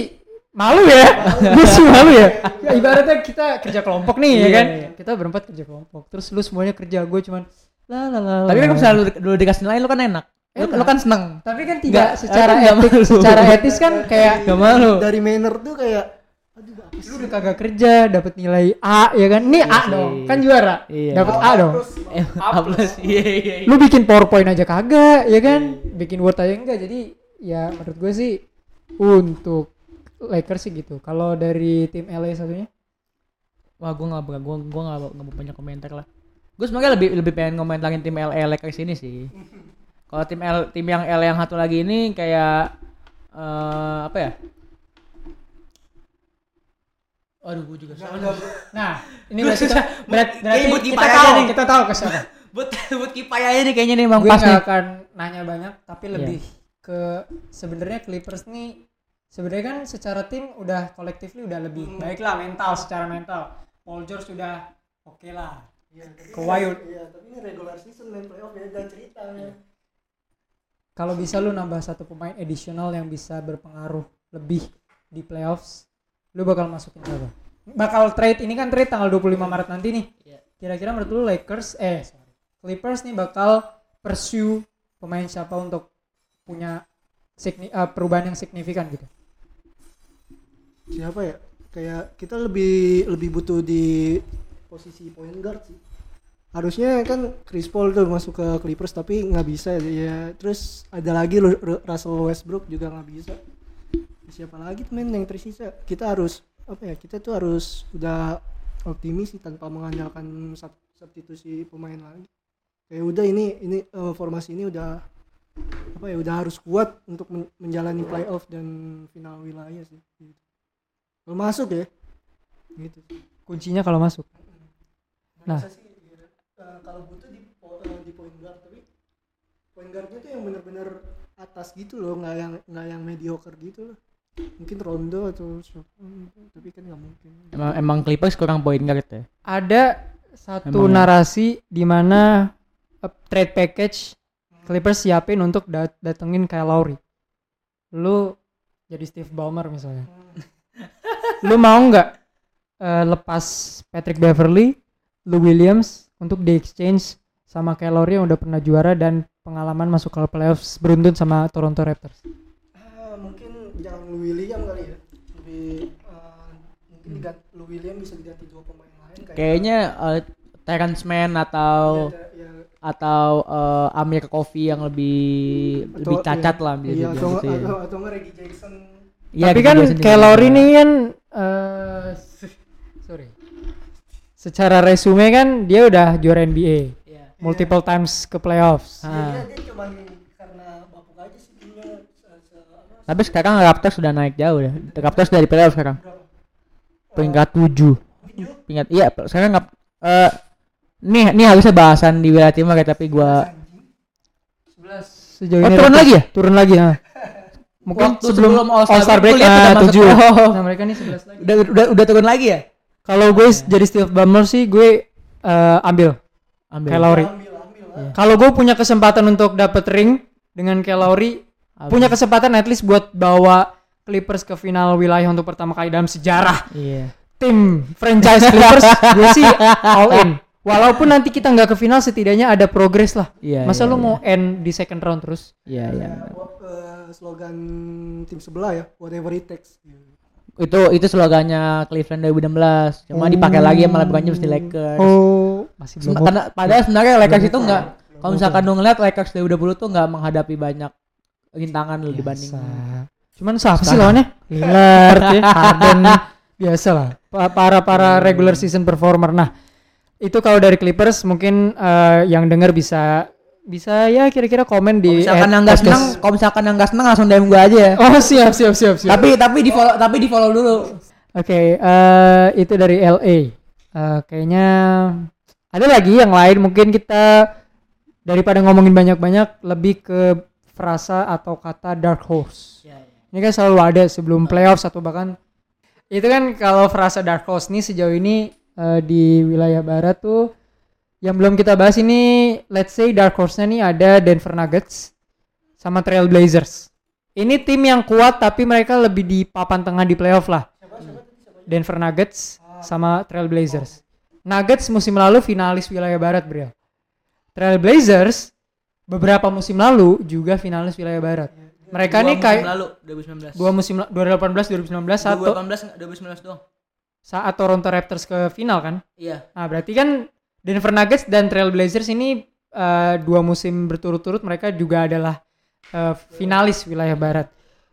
S3: malu ya gue sih malu ya. ya ibaratnya kita kerja kelompok nih ya
S1: Iya,
S3: kan
S1: iya.
S3: kita berempat kerja kelompok terus lu semuanya kerja gue cuman la la la
S1: Tapi kan misalnya lu, lu dikasih nilai lu kan enak. Lu,
S3: Enak.
S1: lu kan seneng.
S3: tapi kan tidak
S1: Nggak,
S3: secara etik
S1: malu.
S3: secara etis kan kayak
S1: Gak malu.
S2: dari manner tuh kayak aduh
S3: lu udah kagak kerja dapat nilai A ya kan ini A
S1: sih.
S3: dong kan juara
S1: Iya.
S3: dapat A dong
S1: Eh, A plus. Iya iya. iya.
S3: lu bikin powerpoint aja kagak ya kan bikin word aja enggak jadi ya menurut gue sih untuk Lakers sih gitu kalau dari tim LA satunya
S1: Wah, gue nggak gue gue nggak banyak komentar lah. Gue sebenarnya lebih lebih pengen komentarin tim LA Lakers ini sih. Kalau tim L tim yang L yang satu lagi ini kayak eh apa ya? Aduh, gue juga salah.
S3: nah ini berarti
S1: susah.
S3: berarti, berarti
S1: buat
S3: kita tahu
S1: nih.
S3: kita tahu ke siapa
S1: buat buat kipai aja nih kayaknya nih Bang
S3: gue
S1: pas nih.
S3: nggak akan nanya banyak tapi
S1: Iya.
S3: lebih ke sebenarnya Clippers nih sebenarnya kan secara tim udah collectively udah lebih baik lah mental secara mental. Paul George sudah oke lah. Kawhi
S2: iya tapi ini regular season main playoff beda ceritanya
S3: kalau bisa lu nambah satu pemain additional yang bisa berpengaruh lebih di playoffs lu bakal masukin siapa? Bakal trade ini kan trade tanggal 25 Maret nanti nih.
S1: Iya.
S3: kira-kira menurut lu Lakers eh sorry Clippers nih bakal pursue pemain siapa untuk punya signi- eh, perubahan yang signifikan gitu
S2: siapa ya? Kayak kita lebih lebih butuh di posisi point guard sih. Harusnya kan Chris Paul tuh masuk ke Clippers tapi nggak bisa ya. Terus ada lagi Ru- Ru- Russell Westbrook juga nggak bisa. Siapa lagi temen yang tersisa? Kita harus apa ya kita tuh harus udah optimis sih tanpa mengandalkan sub- substitusi pemain lagi. Kayak udah ini ini eh, formasi ini udah apa ya udah harus kuat untuk men- menjalani playoff dan final wilayah sih gitu. Kalau masuk ya gitu
S3: kuncinya kalau masuk Nah.
S2: Masa sih, eh, kalau butuh di po- eh, di point guard tapi point guardnya tuh yang benar-benar atas gitu loh nggak yang nggak yang mediocre gitu loh mungkin Rondo atau siapa tapi kan nggak mungkin
S1: Emang emang Clippers kurang point guard ya.
S3: ada satu
S1: Emang ya?
S3: narasi di mana uh, trade package Clippers siapin untuk dat- datengin Kyle Lowry. Lu jadi Steve Ballmer misalnya. Lu mau nggak uh, lepas Patrick Beverly, Lou Williams untuk di exchange sama Lowry yang udah pernah juara dan pengalaman masuk ke playoffs beruntun sama Toronto Raptors.
S2: Ah, mungkin jangan Lou William kali ya lebih eh, mungkin diganti, Lou William bisa diganti dua pemain lain kayak
S1: Kayaknya eh, Terrence Mann atau
S2: Iya, ada- ya,
S1: atau eh, Amir Kofi yang lebih lebih
S2: atau-
S1: cacat
S2: iya,
S1: lah
S2: iya, atau
S1: gitu ya.
S2: atau atau nggak Reggie Jackson
S1: Iya,
S3: Tapi
S1: gitu
S3: kan
S1: juga.
S3: Lowry ini kan eh, sorry. Secara resume kan dia udah juara NBA.
S1: Iya.
S3: multiple times ke playoffs.
S2: Iya,
S1: Ah.
S2: dia, dia cuma karena bapuk aja sih apa,
S1: Tapi sekarang Raptors sudah naik jauh ya. Raptors dari playoff sekarang. Peringkat 7.
S2: Tujuh?
S1: Peringkat iya sekarang nggak eh nih nih harusnya bahasan di wilayah timur tapi gua
S2: Anjing.
S3: 11 sejauh
S1: Oh,
S3: ini
S1: turun
S3: Raptors
S1: lagi ya?
S3: Turun lagi ya. Mungkin
S1: Waktu
S3: sebelum,
S1: sebelum
S3: All
S1: All-Star
S3: Star
S1: break,
S3: break ah,
S1: masuk.
S3: 7.
S1: Oh.
S3: Nah, mereka nih 11 lagi.
S1: udah udah udah turun lagi ya?
S3: Kalau gue jadi Steve Ballmer sih gue eh, ambil
S1: Ambil.
S3: Kyle Lowry.
S2: ambil ambil lah
S3: Kalau gue punya kesempatan untuk dapet ring dengan Kyle Lowry,
S1: Ambil.
S3: punya kesempatan at least buat bawa Clippers ke final wilayah untuk pertama kali dalam sejarah
S1: Iya.
S3: tim franchise Clippers gue sih all in walaupun nanti kita nggak ke final setidaknya ada progres lah.
S1: Iya.
S3: masa
S1: iya,
S3: lu
S1: iya.
S3: mau end di second round terus?
S1: Iya, iya.
S2: Eh, slogan tim sebelah ya whatever it takes.
S1: Itu itu slogannya Cleveland 2016. Cuma dipakai lagi sama LeBron James di Lakers.
S3: oh. Masih
S1: Sem-
S3: belum.
S1: karena padahal sebenarnya Lakers itu enggak kalau misalkan lu ngeliat Lakers 2020 tuh enggak menghadapi banyak rintangan lu dibanding
S3: cuman siapa sih lawannya? Lillard ya Harden. Biasa lah. Pa- para para regular season performer. Nah itu kalau dari Clippers mungkin eh, yang denger bisa bisa ya kira-kira komen
S1: Kalau
S3: di
S1: misalkan
S3: at
S1: yang
S3: podcast.
S1: senang, kalau misalkan yang enggak senang langsung DM gua aja ya.
S3: oh siap siap siap siap
S1: tapi tapi di follow tapi di follow dulu.
S3: Oke, eh, itu dari LA. Eh, kayaknya ada lagi yang lain mungkin kita daripada ngomongin banyak-banyak lebih ke frasa atau kata dark horse. Ini kan selalu ada sebelum playoffs atau bahkan itu kan kalau frasa dark horse nih sejauh ini eh, di wilayah barat tuh yang belum kita bahas ini let's say dark horse-nya nih ada Denver Nuggets sama Trail Blazers. ini tim yang kuat tapi mereka lebih di papan tengah di playoff lah. Denver Nuggets sama Trailblazers. Nuggets musim lalu finalis wilayah barat, Bro. Trailblazers beberapa musim lalu juga finalis wilayah barat. Mereka
S1: Dua
S3: nih
S1: musim
S3: kayak
S1: lalu 2019.
S3: dua musim la- 2018 2019 saat, to-
S1: 2018 enggak 2019 doang.
S3: Saat Toronto Raptors ke final kan.
S1: Iya.
S3: Nah, berarti kan Denver Nuggets dan Trailblazers ini eh, dua musim berturut-turut mereka juga adalah eh, finalis wilayah barat.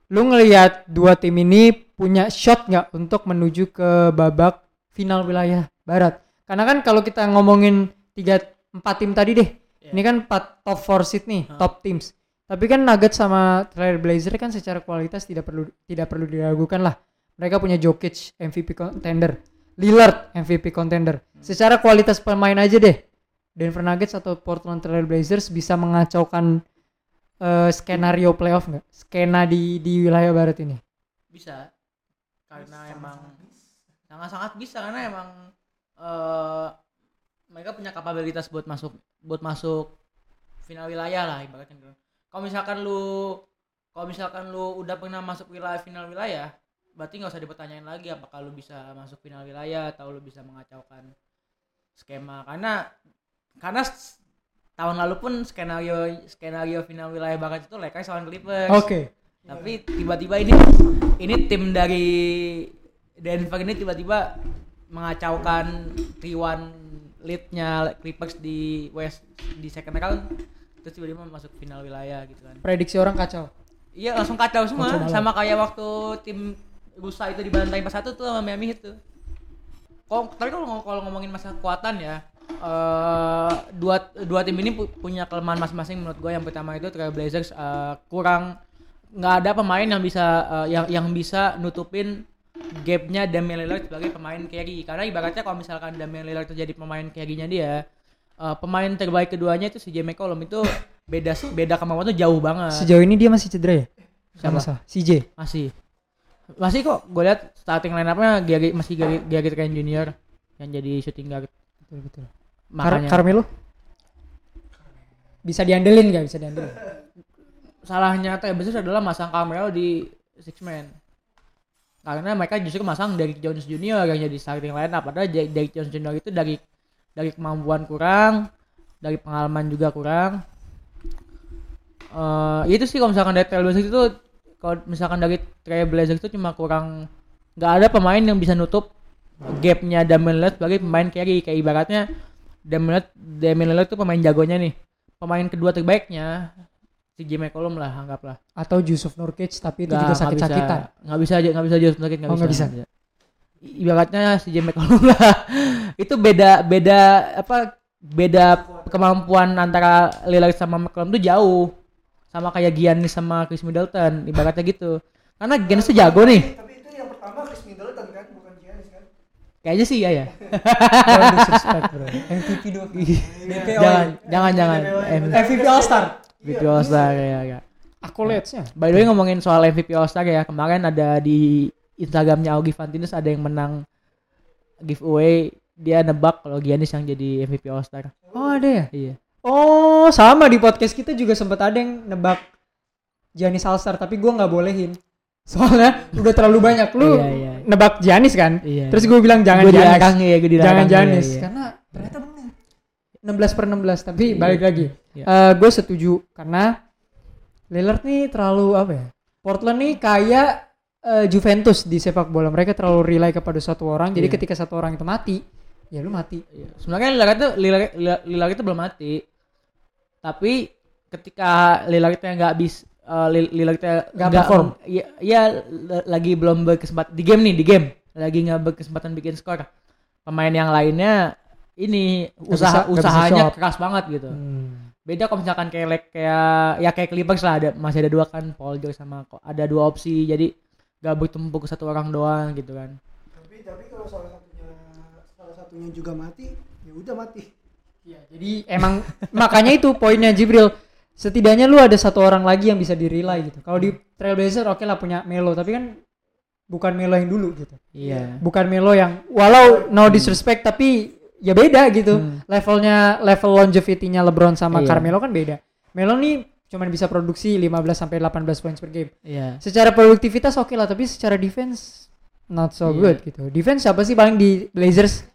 S3: Lu ngelihat dua tim ini punya shot nggak untuk menuju ke babak final wilayah barat? Karena kan kalau kita ngomongin tiga empat tim tadi deh,
S1: Iya.
S3: ini kan empat top four seed nih,
S1: Hah.
S3: top teams. Tapi kan Nuggets sama Trailblazers kan secara kualitas tidak perlu tidak perlu diragukan lah. Mereka punya Jokic MVP contender, Lillard MVP contender. Secara kualitas pemain aja deh. Denver Nuggets atau Portland Trail Blazers bisa mengacaukan eh, skenario playoff nggak? Skena di di wilayah barat ini.
S1: Bisa. Karena emang sangat-sangat bisa karena emang eh mereka punya kapabilitas buat masuk buat masuk final wilayah lah ibaratnya. Kalau misalkan lu kalau misalkan lu udah pernah masuk wilayah final wilayah, berarti nggak usah dipertanyain lagi apakah lu bisa masuk final wilayah atau lu bisa mengacaukan skema karena karena tahun lalu pun skenario skenario final wilayah barat itu Lakers lawan Clippers.
S3: Oke.
S1: Tapi tiba-tiba ini ini tim dari Denver ini tiba-tiba mengacaukan T1 leadnya Clippers di West di second round terus tiba-tiba masuk final wilayah gitu kan.
S3: Prediksi orang kacau.
S1: Iya langsung kacau semua
S3: Kacau
S1: sama kayak waktu tim Rusa itu dibantai 4-1 tuh sama Miami tuh. Kok tapi kalau kalau ngomongin masalah kekuatan ya eh dua dua tim ini pu- punya kelemahan masing-masing menurut gue yang pertama itu Trailblazers eh, kurang nggak ada pemain yang bisa eh, yang yang bisa nutupin gapnya Damian Lillard sebagai pemain carry karena ibaratnya kalau misalkan Damian Lillard itu jadi pemain carry-nya dia eh, pemain terbaik keduanya itu si J McCollum itu beda beda kemampuan tuh jauh banget
S3: Sejauh ini dia masih cedera ya?
S1: Siapa?
S3: CJ.
S1: masih masih kok gue lihat starting line up-nya Gary, masih Gary, Gary Trent Junior yang jadi shooting guard.
S3: Betul betul.
S1: Makanya.
S3: Carmelo bisa diandelin nggak? Bisa diandelin?
S1: salahnya Trailblazers adalah masang Carmelo di six man. Karena mereka justru masang Derrick Jones Junior yang jadi starting line up padahal Derrick Jones Junior itu dari dari kemampuan kurang dari pengalaman juga kurang. Eh itu sih kalau misalkan dari Trailblazers itu kalau misalkan dari Trailblazers itu cuma kurang nggak ada pemain yang bisa nutup gapnya Damian Lillard sebagai pemain carry. Kayak ibaratnya Damian Lillard, Damian Lillard itu pemain jagonya nih. Pemain kedua terbaiknya si J McCollum lah anggaplah
S3: Atau Yusuf Nurkic tapi itu
S1: Nggak-
S3: juga sakit-sakitan.
S1: bisa- nggak bisa nggak bisa Jusuf Nurkic nggak
S3: Oh,
S1: bisa,
S3: bisa.
S1: I- ibaratnya si J McCollum lah. Itu beda beda apa beda kemampuan antara Lillard sama McCollum tuh jauh sama kayak Giannis sama Chris Middleton ibaratnya gitu karena Giannis tuh jago nih
S2: Tapi itu yang pertama Chris Middleton kan, bukan Giannis kan?
S1: kayaknya sih ya ya
S3: bro. MVP dua. DPO.
S1: jangan jangan jangan M-
S3: MVP All Star.
S1: MVP All Star ya ya
S3: Accolades-nya.
S1: By the way ngomongin soal MVP All Star ya, kemarin ada di Instagramnya Augie Fantinus ada yang menang giveaway dia nebak kalau Giannis yang jadi MVP All Star.
S3: Oh, ada ya?
S1: Iya.
S3: Oh, sama di podcast kita juga sempat ada yang nebak Giannis All Star, tapi gua nggak bolehin. Soalnya udah terlalu banyak lu
S1: Iya, iya.
S3: nebak Giannis kan.
S1: Iya.
S3: Terus gue bilang jangan
S1: Gua
S3: Giannis.
S1: dilarang ya, gua dilarang.
S3: jangan
S1: Iya,
S3: Giannis
S1: iya.
S3: karena ternyata benar. 16 per 16 tapi
S1: Iya.
S3: balik lagi.
S1: Iya.
S3: gue setuju karena Lillard nih terlalu apa ya? Portland nih kayak eh, Juventus di sepak bola. Mereka terlalu rely kepada satu orang. Jadi
S1: Iya.
S3: ketika satu orang itu mati, ya lu mati.
S1: Iya. Sebenarnya Lillard itu Lillard itu belum mati. Tapi ketika Lillard itu nggak bis eh, Lill- Lillard itu
S3: Nggak perform.
S1: Iya, iya l- lagi belum berkesempatan di game nih, di game. Lagi nggak berkesempatan bikin skor. Pemain yang lainnya ini
S3: Nggak
S1: usaha
S3: bisa-
S1: usahanya keras banget gitu.
S3: Hmm.
S1: Beda kalau misalkan kayak like- kayak ya kayak Clippers lah ada masih ada dua kan Paul George sama kok ada dua opsi jadi gak bertumpu ke satu orang doang gitu kan.
S2: Tapi tapi kalau salah satunya salah satunya juga mati, ya udah mati.
S3: Iya, jadi emang makanya itu poinnya Jibril. Setidaknya lu ada satu orang lagi yang bisa di rely gitu. Kalau di Trailblazer oke lah punya Melo, tapi kan bukan Melo yang dulu gitu.
S1: Iya.
S3: Bukan Melo yang walau no disrespect tapi ya beda gitu.
S1: Hmm.
S3: Levelnya level longevity-nya LeBron sama
S1: Iya.
S3: Carmelo kan beda. Melo nih cuman bisa produksi 15 sampai 18 points per game.
S1: Iya.
S3: Secara produktivitas oke lah, tapi secara defense not so
S1: Iya.
S3: good gitu. Defense siapa sih paling di Blazers?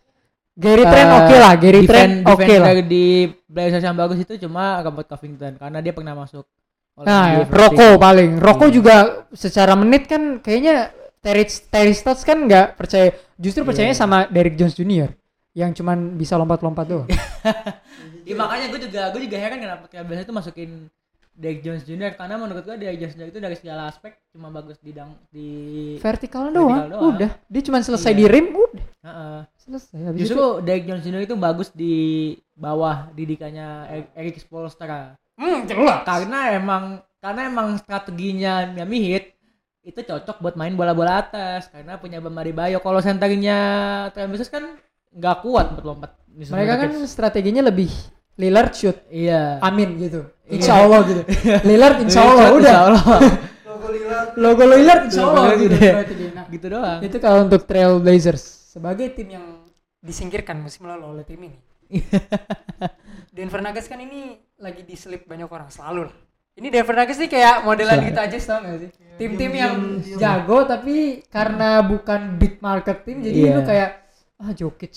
S3: Gary Trent
S1: Eh,
S3: oke lah, Gary Trent oke
S1: defense
S3: lah.
S1: di Blazers yang bagus itu cuma Robert Covington karena dia pernah masuk
S3: Nah, ya,
S1: team.
S3: paling. Rocco
S1: Iya.
S3: juga secara menit kan kayaknya Terry, Terry Stotts kan nggak percaya, justru
S1: Iya.
S3: percayanya sama Derrick Jones Jr. yang cuman bisa lompat-lompat doang.
S1: Iya makanya gue juga gue juga heran kenapa Trailblazers itu masukin Derrick Jones Jr. karena menurut gue Derrick Jones Jr. itu dari segala aspek cuma bagus di dang di
S3: Vertikal doang,
S1: doang.
S3: udah. Dia cuma selesai
S1: Iya.
S3: di rim, udah
S1: Heeh.
S3: Selesai. Habis
S1: Justru
S3: itu,
S1: Derrick Jones Jr. itu bagus di bawah didikannya E- Eric Spoelstra
S3: hmm, jelas.
S1: karena emang karena emang strateginya Miami Heat itu cocok buat main bola-bola atas karena punya Bam Adebayo kalau senternya Trailblazers kan nggak kuat buat lompat
S3: Mereka kan strateginya lebih Lillard shoot,
S1: iya
S3: amin gitu.
S1: Iya.
S3: Insya Allah gitu. Lillard insya Allah
S1: Insya
S3: udah.
S1: Allah.
S2: Logo Lillard.
S3: Logo Lillard insya
S1: Logo
S3: Allah
S1: Lillard
S3: gitu. Nah,
S1: gitu doang
S3: itu kalau untuk Trailblazers sebagai tim yang disingkirkan musim lalu oleh tim ini. Denver Nuggets kan ini lagi diselip banyak orang selalu lah. Ini Denver Nuggets nih kayak modelan gitu aja tau gak sih? Tim-tim yang jago tapi karena bukan big market tim jadi
S1: Iya.
S3: lu kayak ah Jokic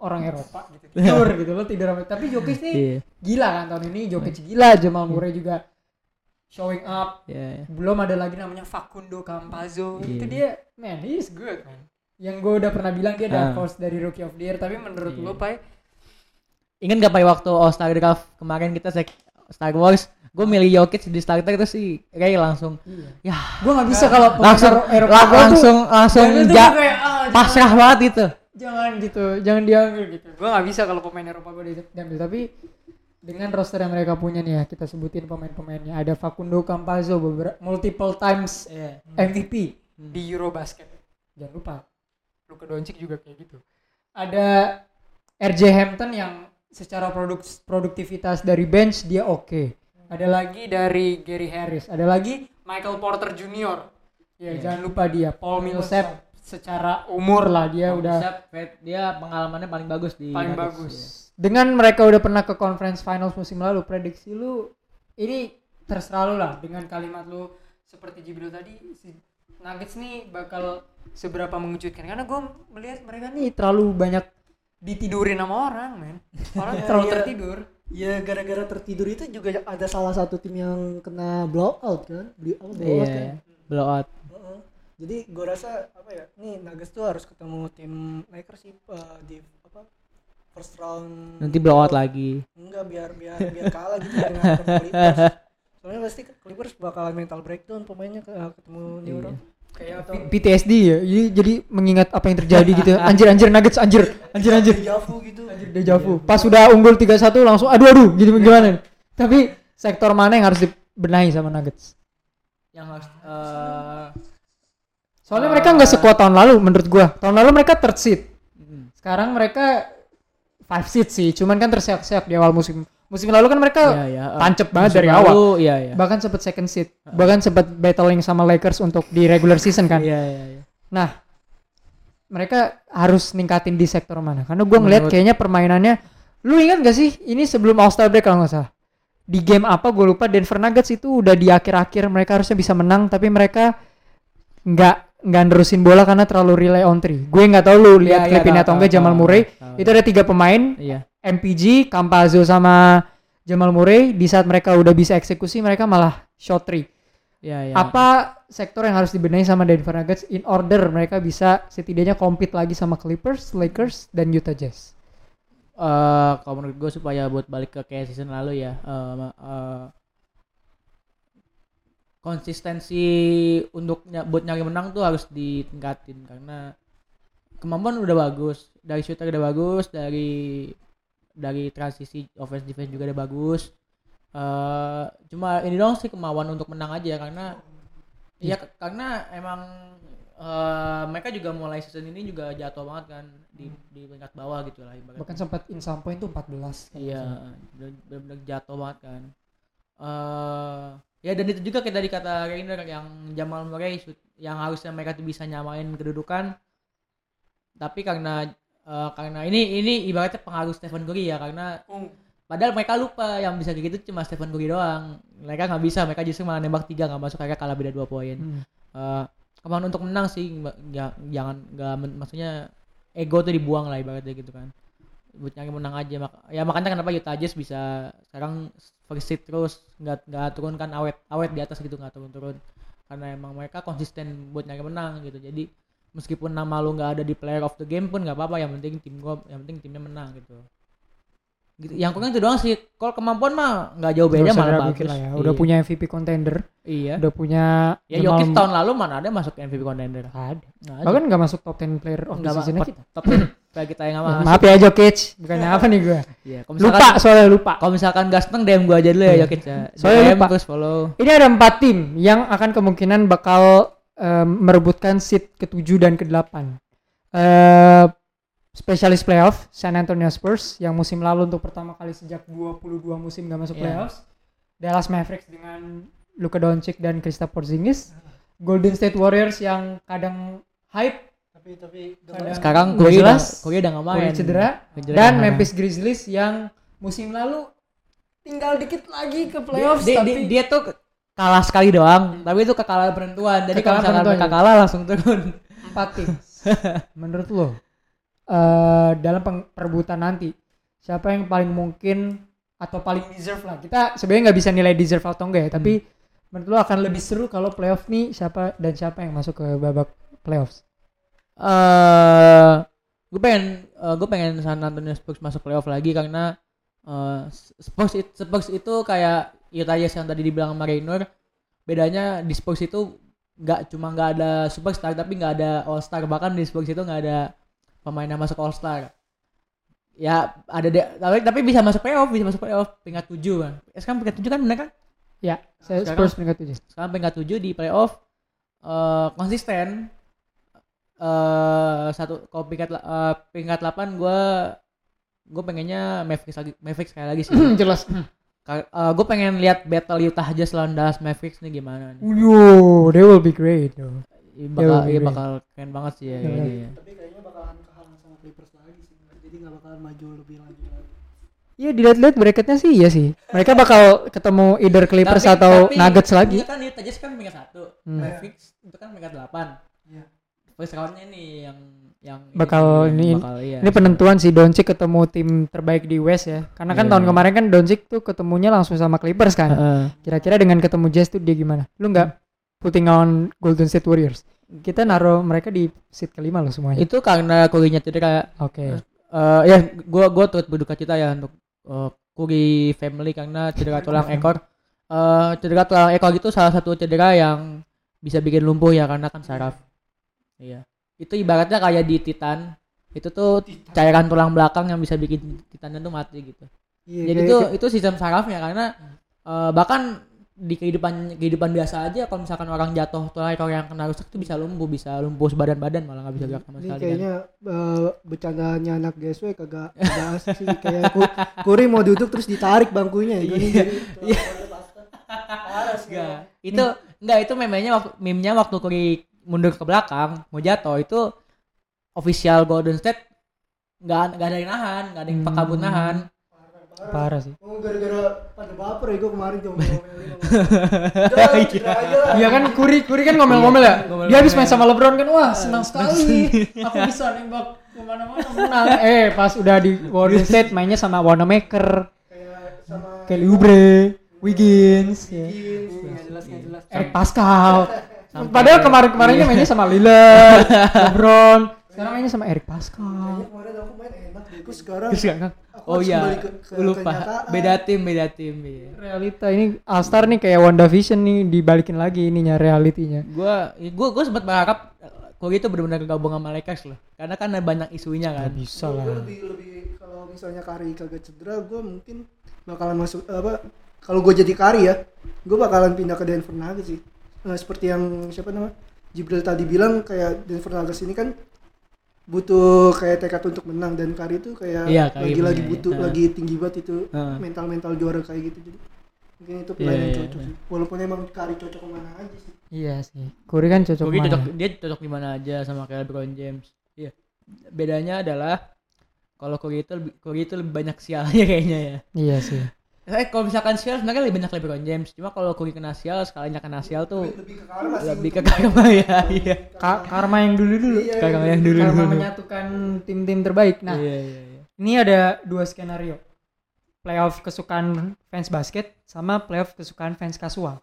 S3: orang Eropa gitu tidur gitu lo tidur sama tapi Jokic nih
S1: iya
S3: gila kan tahun ini Jokic gila Jamal Murray juga showing up
S1: iya
S3: belum ada lagi namanya Facundo Campazzo
S1: Iya.
S3: itu dia man he is good man yang gue udah pernah bilang dia dark
S1: Ah.
S3: horse dari rookie of the year tapi menurut
S1: Iya.
S3: lo pai
S1: Ingat gak Pai waktu All Star Draft kemarin kita cek Star Wars, gue milih Jokic di starter itu sih Ray langsung
S3: iya
S1: ya
S3: gue nggak bisa kalau pemain
S1: langsung
S3: Eropa
S1: la-
S3: gua tuh-
S1: langsung langsung
S3: jangan tuh
S1: ja,
S3: kayak, ah, jangan-
S1: pasrah banget itu.
S3: jangan gitu jangan diambil gitu gue nggak bisa kalau pemain Eropa gue diambil tapi dengan roster yang mereka punya nih ya kita sebutin pemain-pemainnya ada Facundo Campazzo beberapa multiple times
S1: Iya.
S3: MVP
S1: Hmm.
S3: di Eurobasket jangan lupa Luka Doncic juga kayak gitu ada RJ Hampton yang secara produk produktivitas dari bench dia oke ada lagi dari Gary Harris ada lagi Michael Porter Jr. ya
S1: Iya.
S3: jangan lupa dia Paul Millsap secara umur lah dia udah
S1: Bisa, Fred, dia pengalamannya paling bagus di
S3: paling
S1: Nuggets,
S3: bagus.
S1: iya.
S3: Dengan mereka udah pernah ke conference finals musim lalu, prediksi lu ini terserah lu lah dengan kalimat lu seperti Jibril tadi Nuggets nih bakal seberapa mengejutkan karena gue melihat mereka nih terlalu banyak ditidurin sama orang, men. Orang terlalu
S2: iya.
S3: tertidur.
S2: Ya gara-gara tertidur itu juga ada salah satu tim yang kena blowout kan. Apa blowout
S1: Iya,
S2: kan.
S1: iya. blowout.
S2: Heeh. Jadi gue rasa apa ya? Nih Nuggets tuh harus ketemu tim Lakers sih eh, di apa? First round.
S1: Nanti blowout lagi.
S2: Enggak biar biar biar kalah gitu dengan Clippers. Soalnya pasti Clippers bakalan mental breakdown pemainnya ke- ketemu New
S1: Iya.
S2: York. Kayak atau
S3: PTSD ya. Jadi jadi mengingat apa yang terjadi gitu. Anjir anjir Nuggets anjir. Anjir anjir.
S2: Javu gitu.
S3: Anjir deja vu. Pas udah unggul 3-1 langsung aduh aduh gitu gimana nih. Tapi sektor mana yang harus dibenahi sama Nuggets?
S1: Yang harus eh,
S3: Soalnya
S1: Eh,
S3: mereka nggak sekuat tahun lalu menurut gua. Tahun lalu mereka third seed. Sekarang mereka five seed sih. Cuman kan terseok-seok di awal musim. Musim lalu kan mereka
S1: iya, iya, eh,
S3: tancep banget dari
S1: lalu,
S3: awal.
S1: Iya, iya.
S3: Bahkan sempat second seed. Bahkan sempat battling sama Lakers untuk di regular season kan.
S1: Iya, iya, iya.
S3: Nah, mereka harus ningkatin di sektor mana? Karena gua ngeliat kayaknya permainannya lu ingat gak sih ini sebelum All Star break kalau nggak salah di game apa gue lupa Denver Nuggets itu udah di akhir-akhir mereka harusnya bisa menang tapi mereka nggak nggak nerusin bola karena terlalu rely on three. Gue nggak tahu lu lihat
S1: Iya, iya,
S3: klip ini
S1: tahu,
S3: atau enggak Jamal Murray
S1: tahu.
S3: itu ada tiga pemain
S1: Iya.
S3: MPG, Campazzo sama Jamal Murray di saat mereka udah bisa eksekusi mereka malah shot three.
S1: Iya, iya.
S3: Apa sektor yang harus dibenahi sama Denver Nuggets in order mereka bisa setidaknya compete lagi sama Clippers, Lakers dan Utah Jazz.
S1: eh kalau menurut gue supaya buat balik ke kayak season lalu ya ma- eh, konsistensi untuk ny- buat nyari menang tuh harus ditingkatin karena kemampuan udah bagus dari shooter udah bagus dari dari transisi offense defense juga udah bagus eh cuma ini dong sih kemauan untuk menang aja karena ya k- karena emang eh, mereka juga mulai season ini juga jatuh banget kan di di peringkat bawah gitu lah ibaratnya.
S3: Bahkan sempat in some point tuh 14.
S1: Iya, bener- bener-bener jatuh banget kan. eh ya dan itu juga kayak tadi kata Rainer yang Jamal Murray yang harusnya mereka tuh bisa nyamain kedudukan. Tapi karena eh, karena ini ini ibaratnya pengaruh Stephen Curry ya karena padahal mereka lupa yang bisa kayak gitu cuma Stephen Curry doang. Mereka nggak bisa mereka justru malah nembak tiga nggak masuk kayak kalah beda dua poin.
S3: Hmm.
S1: Eh, kemauan untuk menang sih ya, jangan nggak maksudnya ego tuh dibuang lah ibaratnya gitu kan. Buat nyari menang aja mak ya makanya kenapa Utah Jazz bisa sekarang first seed terus nggak nggak turun kan awet awet di atas gitu nggak turun turun karena emang mereka konsisten buat nyari menang gitu jadi meskipun nama lu nggak ada di player of the game pun nggak apa-apa yang penting tim gua yang penting timnya menang gitu gitu yang kurang itu doang sih kalau kemampuan mah nggak jauh beda malah bagus
S3: lah ya. Udah
S1: Iya.
S3: punya MVP contender,
S1: iya
S3: udah punya
S1: ya Jokic tahun lalu mana ada masuk MVP contender
S3: ada.
S1: Ada.
S3: Bahkan nggak masuk top 10 player of the season kita.
S1: top 10 kayak kita yang nggak masuk
S3: Maaf ya Jokic, bukannya apa nih gue.
S1: Iya,
S3: Lupa soalnya lupa.
S1: kalau misalkan gas seneng DM gua aja dulu ya
S3: Iya.
S1: Jokic ya.
S3: Soalnya
S1: DM
S3: lupa.
S1: terus follow.
S3: Ini ada empat tim yang akan kemungkinan bakal em, merebutkan seat ke-7 dan ke-8. Eh spesialis playoff San Antonio Spurs yang musim lalu untuk pertama kali sejak 22 musim gak masuk
S1: Iya.
S3: playoffs. Dallas Mavericks dengan Luka Doncic dan Kristaps Porzingis. Golden State Warriors yang kadang hype
S2: Tapi tapi
S3: Kadang-
S1: Sekarang Curry udah
S3: jelas.
S1: Curry udah nggak main.
S3: Curry cedera
S1: Cedera
S3: dan Memphis Grizzlies yang musim lalu tinggal dikit lagi ke playoffs
S1: dia,
S3: tapi
S1: dia, dia tuh kalah sekali doang, tapi itu kekalahan penentuan. Jadi kalau misalkan mereka
S3: ya.
S1: kalah langsung turun.
S3: empat tim. Menurut lo eh dalam perebutan nanti siapa yang paling mungkin atau paling deserve lah kita sebenarnya nggak bisa nilai deserve atau enggak ya tapi menurut lo akan lebih seru kalau playoff nih siapa dan siapa yang masuk ke babak playoffs
S1: Eh, gue pengen gue pengen San Antonio Spurs masuk playoff lagi karena eh, Spurs it- Spurs itu kayak Jazz yang tadi dibilang sama Raynor bedanya di Spurs itu nggak cuma nggak ada superstar tapi nggak ada all star bahkan di Spurs itu nggak ada pemain yang masuk all star ya ada deh tapi, tapi bisa masuk playoff bisa masuk playoff. Peringkat tujuh kan sekarang peringkat tujuh kan bener kan?
S3: Ya saya
S1: Sekarang-
S3: Spurs peringkat tujuh.
S1: sekarang peringkat 7 di playoff. Eh konsisten. Eh satu kalau peringkat eh, peringkat 8 gua gue pengennya Mavericks lagi Mavericks sekali lagi sih.
S3: Jelas
S1: gue pengen lihat battle Utah Jazz lawan Dallas Mavericks nih gimana nih.
S3: Yo, they will be great. Yo.
S1: Ini bakal
S3: Iya,
S1: iya
S3: iya.
S1: bakal keren banget sih ya
S3: Iya.
S1: ini ya.
S2: tapi kayaknya bakalan kalah sama Clippers lagi sih. Jadi nggak bakalan maju lebih lanjut lagi.
S3: Iya dilihat-lihat bracketnya sih iya sih. Mereka bakal ketemu either Clippers
S1: Tapi-
S3: atau
S1: tapi
S3: Nuggets lagi.
S1: ini kan Utah Jazz kan peringkat 1
S3: Hmm.
S1: Mavericks itu kan peringkat 8
S2: Iya.
S1: first roundnya nih yang yang
S3: Bakal ini-
S1: bakal, iya.
S3: Ini penentuan si Doncic ketemu tim terbaik di West ya. Karena kan
S1: Iya.
S3: tahun kemarin kan Doncic tuh ketemunya langsung sama Clippers kan.
S1: Heeh.
S3: Kira-kira dengan ketemu Jazz tuh dia gimana? Lu nggak putting on Golden State Warriors? Kita naruh mereka di seat kelima loh semuanya.
S1: itu karena Curry-nya cedera
S3: Oke.
S1: Eh ya gua gua turut berduka cita ya untuk uh, Kuri family karena cedera tulang ekor. Eh cedera tulang ekor itu salah satu cedera yang bisa bikin lumpuh ya karena kan saraf. Iya. Itu ibaratnya kayak di Titan. Itu tuh cairan tulang belakang yang bisa bikin Titannya tuh mati gitu.
S2: Iya,
S1: Jadi itu itu sistem sarafnya karena eh, bahkan di kehidupan kehidupan biasa aja kalau misalkan orang jatuh tulang ekor yang kena rusak itu bisa lumpuh, bisa lumpuh sebadan-badan malah nggak bisa gerak sama sekali. kan.
S2: kayaknya eh, bercandanya anak GSW kagak kagak asik sih kayak ku- Kuri mau duduk terus ditarik bangkunya ya. Jadi
S1: Enggak. Itu enggak itu memenya waktu meme-nya waktu Curry mundur ke belakang mau jatuh itu official Golden State enggak enggak ada yang nahan, enggak ada yang
S3: Hmm.
S1: pakabut nahan.
S3: Parah sih.
S2: Oh gara-gara pada baper ya gue kemarin tuh
S3: Iya kan Kuri Kuri kan ngomel-ngomel ya. Dia habis main sama LeBron kan wah senang sekali. Aku bisa nembak ke mana-mana menang. Eh pas udah di Golden State mainnya sama Wanamaker,
S2: kayak sama
S3: Kelly Oubre, Wiggins, ya.
S2: nggak jelas nggak jelas.
S3: Eric Pascal.
S1: Sampai-
S3: Padahal kemarin-kemarinnya mainnya sama Lillard, LeBron. Sekarang mainnya sama Eric Pascal.
S2: Kemarin aku main enak deh. Gue sekarang aku
S1: Oh iya, lupa.
S2: kenyataan.
S1: Beda tim, beda tim. Iya.
S3: Realita ini All Star nih kayak WandaVision nih dibalikin lagi ininya realitinya.
S1: Gua gua gua sempat berharap eh, Curry itu benar-benar gabung sama Lakers loh. Karena kan ada banyak isunya kan.
S3: Gak bisa
S2: Gue
S3: lah.
S2: lebih lebih kalau misalnya Kari kagak cedera, gue mungkin bakalan masuk apa? Kalau gue jadi Kari ya, gue bakalan pindah ke Denver Nuggets sih. Eh, seperti yang siapa nama Jibril tadi bilang kayak Denver Nuggets ini kan butuh kayak tekad untuk menang dan Kari itu kayak
S1: Iya, Curry
S2: lagi lagi
S1: punya,
S2: butuh
S1: iya.
S2: lagi tinggi banget itu
S1: Heeh.
S2: mental mental juara kayak gitu jadi mungkin itu pilihan
S1: Iya,
S2: yang
S1: iya,
S2: cocok
S1: iya.
S2: sih. Walaupun emang Kari cocok ke mana aja sih.
S3: Iya sih. Curry kan cocok
S1: Curry
S3: mana?
S1: cocok dia cocok di mana aja sama kayak LeBron James. Iya. Bedanya adalah kalau Curry itu lebih Curry itu lebih banyak sialnya kayaknya ya.
S3: Iya sih.
S1: Eh kalau misalkan sial sebenarnya lebih banyak LeBron James. Cuma kalau Curry kena sial sekalinya kena sial tuh
S2: lebih ke karma sih
S1: lebih ke karma ya. Iya.
S3: Ka- karma yang dulu dulu.
S2: Iya,
S1: Karma
S2: iya.
S1: yang dulu
S3: Karma
S1: dulu.
S3: menyatukan tim-tim terbaik. Nah,
S1: Iya iya iya.
S3: ini ada dua skenario. Playoff kesukaan fans basket sama playoff kesukaan fans kasual.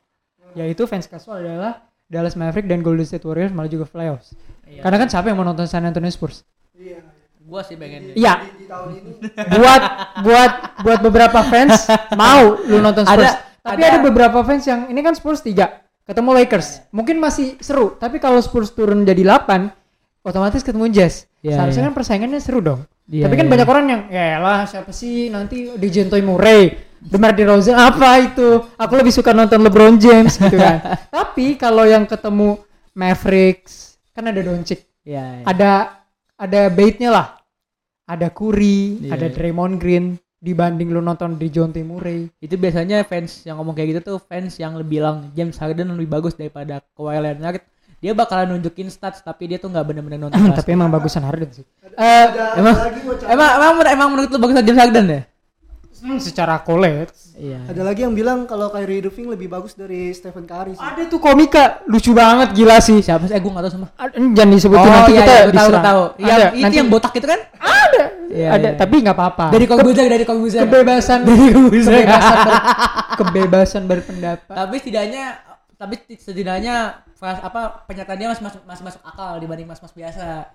S3: Yaitu fans kasual adalah Dallas Maverick dan Golden State Warriors malah juga playoffs.
S1: Iya.
S3: Karena kan siapa yang mau nonton San Antonio Spurs?
S2: Iya.
S1: Gua sih pengen
S3: Iya,
S2: Di, di tahun ini
S3: buat buat buat beberapa fans mau lu nonton Spurs.
S1: Ada-
S3: tapi
S1: ada-
S3: ada, beberapa fans yang ini kan Spurs 3 ketemu Lakers. Mungkin masih seru, tapi kalau Spurs turun jadi 8 otomatis ketemu Jazz.
S1: Iya,
S3: Seharusnya
S1: iya.
S3: kan persaingannya seru dong.
S1: Iya,
S3: tapi kan
S1: iya.
S3: banyak orang yang ya lah siapa sih nanti di Jentoy Murray, Demar DeRozan apa itu? Aku lebih suka nonton LeBron James gitu kan. tapi kalau yang ketemu Mavericks kan ada Doncic,
S1: Iya. iya.
S3: ada ada baitnya lah ada Curry
S1: Iya,
S3: ada. Draymond Green dibanding lu nonton di John Murray
S1: Itu biasanya fans yang ngomong kayak gitu tuh fans yang lebih bilang James Harden lebih bagus daripada Kawhi Leonard. Dia bakalan nunjukin stats tapi dia tuh nggak bener-bener nonton.
S3: tapi emang bagusan Harden sih Eh,
S2: ada
S1: emang- emang emang emang menurut lu bagus James Harden ya?
S3: Hmm, secara college
S1: Iya.
S2: ada lagi yang bilang kalau Kyrie Irving lebih bagus dari Stephen Curry sih.
S3: ada tuh komika lucu banget gila sih
S1: Siapa sih? Eh gue nggak tahu sama.
S3: Jangan disebutin nanti kita
S1: iya, tahu, tahu. Yang
S3: Ada,
S1: itu
S3: nanti
S1: yang botak itu kan?
S3: ada
S1: Iya,
S3: ada
S1: iya.
S3: tapi nggak apa-apa
S1: Dari Kobuzer, dari Kobuzer.
S3: kebebasan
S1: Dari Kobuzer.
S3: kebebasan ber- kebebasan berpendapat
S1: tapi setidaknya tapi setidaknya apa pernyataannya masih masuk masih masuk akal dibanding mas-mas biasa.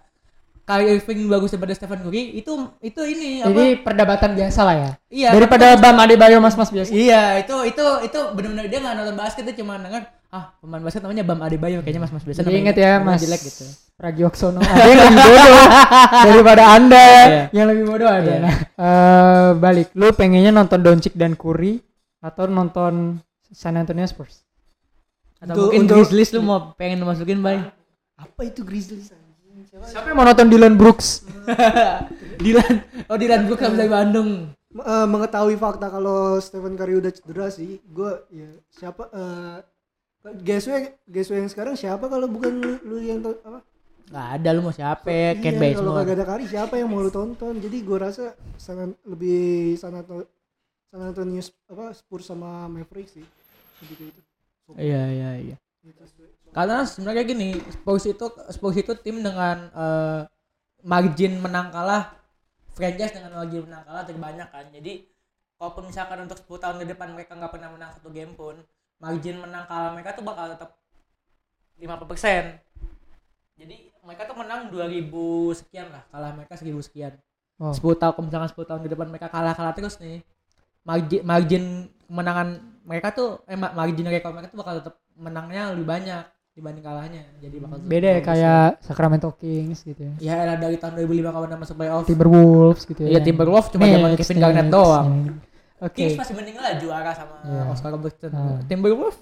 S1: Kyrie Irving bagus daripada Stephen Curry itu itu ini apa?
S3: jadi perdebatan biasa lah ya
S1: Iya,
S3: daripada Bam Adebayo mas-mas biasa
S1: Iya, itu itu itu benar-benar dia nggak nonton basket dia cuma denger ah pemain basket namanya Bam Adebayo kayaknya mas-mas biasa
S3: Jadi
S1: namanya-
S3: inget ya
S1: namanya
S3: Mas
S1: jelek gitu.
S3: Pragiwaksono ada yang lebih bodoh daripada anda
S1: Iya.
S3: yang lebih bodoh ada.
S1: Iya.
S3: Nah, eh, balik, lu pengennya nonton Doncic dan Curry atau nonton San Antonio Spurs?
S1: Atau
S2: Untuk-
S1: mungkin
S2: untuk-
S1: Grizzlies lu mau pengen masukin bay.
S2: Apa itu Grizzlies? Siapa?
S3: Siapa yang mau nonton Dylan Brooks?
S1: Dylan, oh Dylan Brooks habis dari Bandung.
S2: Eh, mengetahui fakta kalau Stephen Curry udah cedera sih, gue ya siapa eh GSW GSW yang sekarang siapa kalau bukan lu, lu yang tau- apa?
S1: Nggak ada lu mau siapa?
S2: Iya,
S1: Ken
S2: kalau
S1: Bazemore.
S2: kagak ada Curry siapa yang mau lu tonton? Jadi gue rasa sangat lebih San Antonio San Antonio apa Spurs sama Mavericks sih. Begitu itu.
S1: Iya iya iya.
S2: Gitu.
S1: Karena sebenarnya gini, Spurs itu Spurs itu tim dengan eh, margin menang kalah franchise dengan margin menang kalah terbanyak kan. Jadi kalaupun misalkan untuk 10 tahun ke depan mereka nggak pernah menang satu game pun, margin menang kalah mereka tuh bakal tetap 50%. Jadi mereka tuh menang 2000 sekian lah, kalah mereka 1000 sekian.
S3: Oh.
S1: 10 tahun kalau misalkan 10 tahun ke depan mereka kalah-kalah terus nih. Margin margin kemenangan mereka tuh eh ma- margin rekor mereka tuh bakal tetap menangnya lebih banyak dibanding kalahnya. Jadi bakal tetap
S3: Beda ya kayak Sacramento Kings gitu ya.
S1: ya era dari tahun 2005 kapan masuk playoff.
S3: Timberwolves gitu ya.
S1: Iya Timberwolves cuma zaman Kevin Garnett doang.
S3: ya. Oke.
S1: Kings masih mending lah juara sama
S3: Iya.
S1: Oscar Robertson.
S3: Ah.
S1: Timberwolves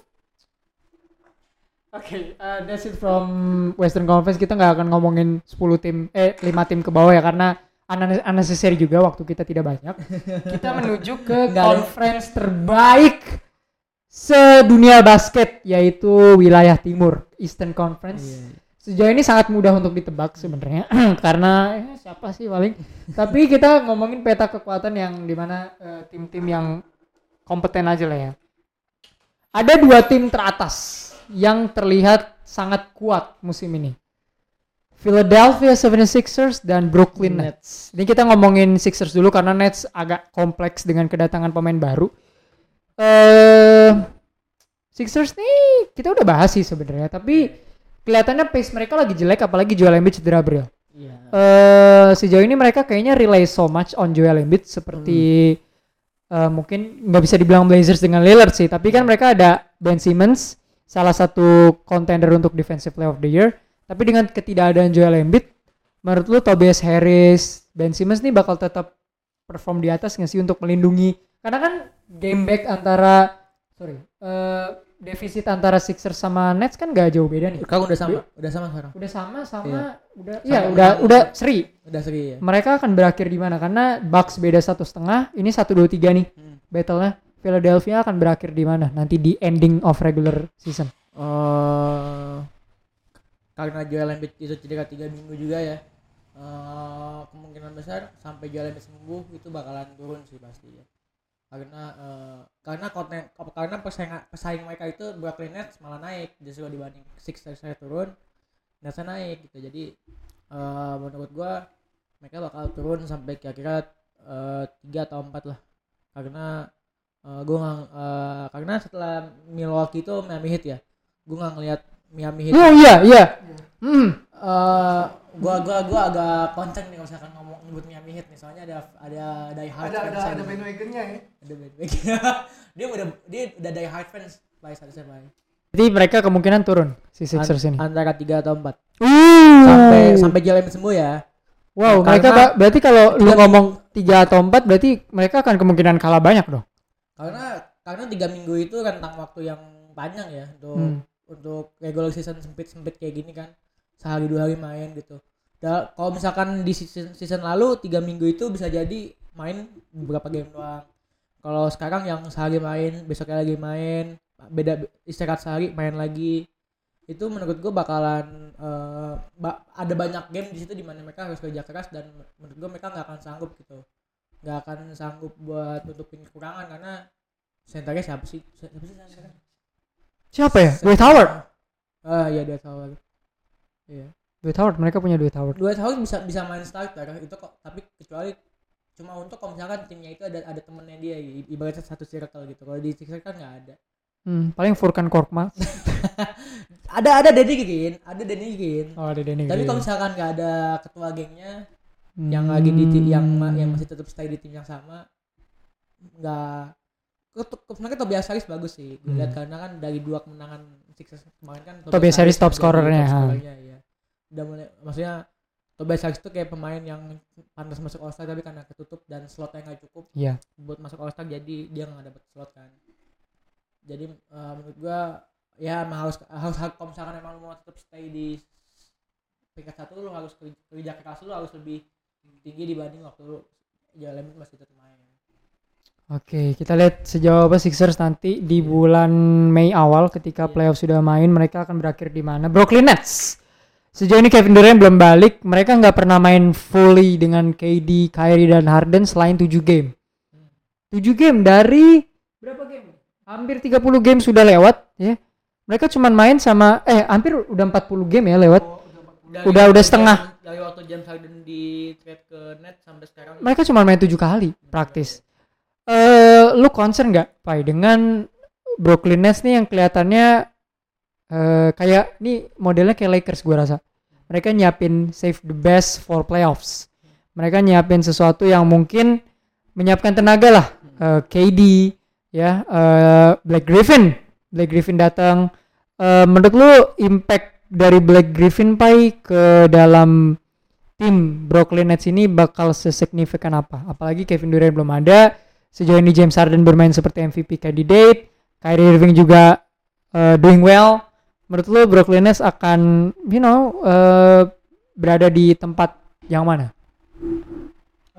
S3: Oke, uh, that's it from Western Conference. Kita nggak akan ngomongin 10 tim, eh 5 tim ke bawah ya karena unnecessary juga waktu kita tidak banyak. Kita menuju ke conference terbaik sedunia basket yaitu wilayah timur Eastern Conference.
S1: Iya.
S3: Sejauh ini sangat mudah untuk ditebak sebenarnya karena eh, siapa sih paling. Tapi kita ngomongin peta kekuatan yang di mana eh, tim-tim yang kompeten aja lah ya. Ada dua tim teratas yang terlihat sangat kuat musim ini. Philadelphia 76ers dan Brooklyn Nets. Ini kita ngomongin Sixers dulu karena Nets agak kompleks dengan kedatangan pemain baru. Eh Sixers nih kita udah bahas sih sebenarnya, tapi kelihatannya pace mereka lagi jelek apalagi Joel Embiid cedera bro.
S1: Iya.
S3: Eh sejauh ini mereka kayaknya rely so much on Joel Embiid seperti eh, mungkin nggak bisa dibilang Blazers dengan Lillard sih, tapi kan mereka ada Ben Simmons, salah satu contender untuk Defensive Player of the Year. Tapi dengan ketidakadaan Joel Embiid, menurut lu Tobias Harris, Ben Simmons nih bakal tetap perform di atas nggak sih untuk melindungi? Karena kan game back antara sorry eh, defisit antara Sixers sama Nets kan gak jauh beda nih.
S1: Sekarang udah sama, udah sama sekarang.
S3: Udah sama sama
S1: Iya.
S3: udah
S1: Sama
S3: iya
S1: menang.
S3: udah udah seri
S1: Udah seri ya.
S3: mereka akan berakhir di mana karena Bucks beda satu setengah ini satu dua tiga nih
S1: Hmm.
S3: battle-nya Philadelphia akan berakhir di mana nanti di ending of regular season
S1: Eh, karena Joel Embiid itu cedera 3 minggu juga ya. eh, kemungkinan besar sampai jalan sembuh itu bakalan turun sih pasti ya karena eh, karena konten karena pesaing pesaing mereka itu Brooklyn Nets malah naik justru dibanding Sixers saya turun Nets naik gitu jadi eh, menurut gua mereka bakal turun sampai kira-kira eh, tiga atau empat lah karena eh, gua nggak eh, karena setelah Milwaukee itu Miami Heat ya gua nggak ngelihat Miami Heat
S3: Oh iya, iya. Hmm.
S1: eh gua gua gua agak konceng nih kalau misalkan ngomong nyebut Miami Heat nih soalnya ada ada die hard
S2: ada ada
S1: fans
S2: ada
S1: saya.
S2: bandwagonnya ya
S1: ada bandwagon dia udah dia udah die hard fans by satu sama
S3: Jadi mereka kemungkinan turun si Sixers ini.
S1: antara tiga atau empat
S3: Uh.
S1: sampai sampai jalan sembuh ya
S3: Wow,
S1: Karena-
S3: mereka ba- berarti kalau lu ngomong tiga atau empat berarti mereka akan kemungkinan kalah banyak dong.
S1: karena karena tiga minggu itu rentang waktu yang panjang ya untuk
S3: Hmm.
S1: untuk regular season sempit sempit kayak gini kan sehari dua hari main gitu. Da, kalau misalkan di season, season lalu tiga minggu itu bisa jadi main beberapa game doang. Kalau sekarang yang sehari main besoknya lagi main beda istirahat sehari main lagi. Itu menurut gue bakalan eh, ba- ada banyak game di situ di mana mereka harus kerja keras dan menurut gue mereka nggak akan sanggup gitu. Nggak akan sanggup buat nutupin kekurangan karena senternya siapa sih? Siapa sih senternya?
S3: Siapa ya? Dwight Howard.
S1: ah iya Dwight Howard iya
S3: Dwight Howard, mereka punya Dwight Howard.
S1: Dwight Howard bisa bisa main starter itu kok tapi kecuali cuma untuk kalau misalkan timnya itu ada ada temennya dia ibaratnya satu circle gitu kalau di Sixers kan nggak ada
S3: Hmm, paling Furkan Korkmaz.
S1: ada ada Danny Green ada Danny Green
S3: Oh, ada
S1: tapi
S3: Green.
S1: kalau misalkan nggak ada ketua gengnya yang lagi di tim yang yang masih tetap stay di tim yang sama nggak sebenarnya Tobias Harris bagus sih gue lihat
S3: Hmm.
S1: karena kan dari dua kemenangan Sixers kemarin kan
S3: Tobias Harris top scorernya,
S1: top scorernya. Udah mulai maksudnya Tobias Harris itu kayak pemain yang pantas masuk All Star tapi karena ketutup dan slotnya nggak cukup
S3: Iya.
S1: buat masuk All Star jadi dia nggak dapet slot kan jadi eh, menurut gua ya emang harus harus kalau misalkan emang lu mau tetap stay di peringkat satu lu harus kerja, keras lu harus lebih tinggi dibanding waktu lu jalan masih tetap main
S3: Oke, kita lihat sejauh apa Sixers nanti di bulan Mei awal ketika
S1: Iya.
S3: playoff sudah main, mereka akan berakhir di mana? Brooklyn Nets. Sejauh ini Kevin Durant belum balik, mereka nggak pernah main fully dengan KD, Kyrie dan Harden selain 7 game. 7 game dari berapa game? Hampir 30 game sudah lewat ya. Mereka cuma main sama eh hampir udah 40 game ya lewat.
S1: Dari
S3: Udah- udah
S1: waktu
S3: setengah.
S1: Dari waktu James Harden di trade ke net sampai sekarang
S3: Mereka cuma main 7 kali praktis. Eh lu concern nggak Pai dengan Brooklyn Nets nih yang kelihatannya eh kayak nih modelnya kayak Lakers gua rasa. Mereka nyiapin save the best for playoffs. Mereka nyiapin sesuatu yang mungkin menyiapkan tenaga lah. Eh, KD ya, eh, Black Griffin. Black Griffin datang. Eh, menurut lu impact dari Black Griffin Pai ke dalam tim Brooklyn Nets ini bakal sesignifikan apa? Apalagi Kevin Durant belum ada. Sejauh ini James Harden bermain seperti MVP candidate. Kyrie Irving juga uh, doing well. Menurut lo Brooklyn Nets akan, you know, uh, berada di tempat yang mana?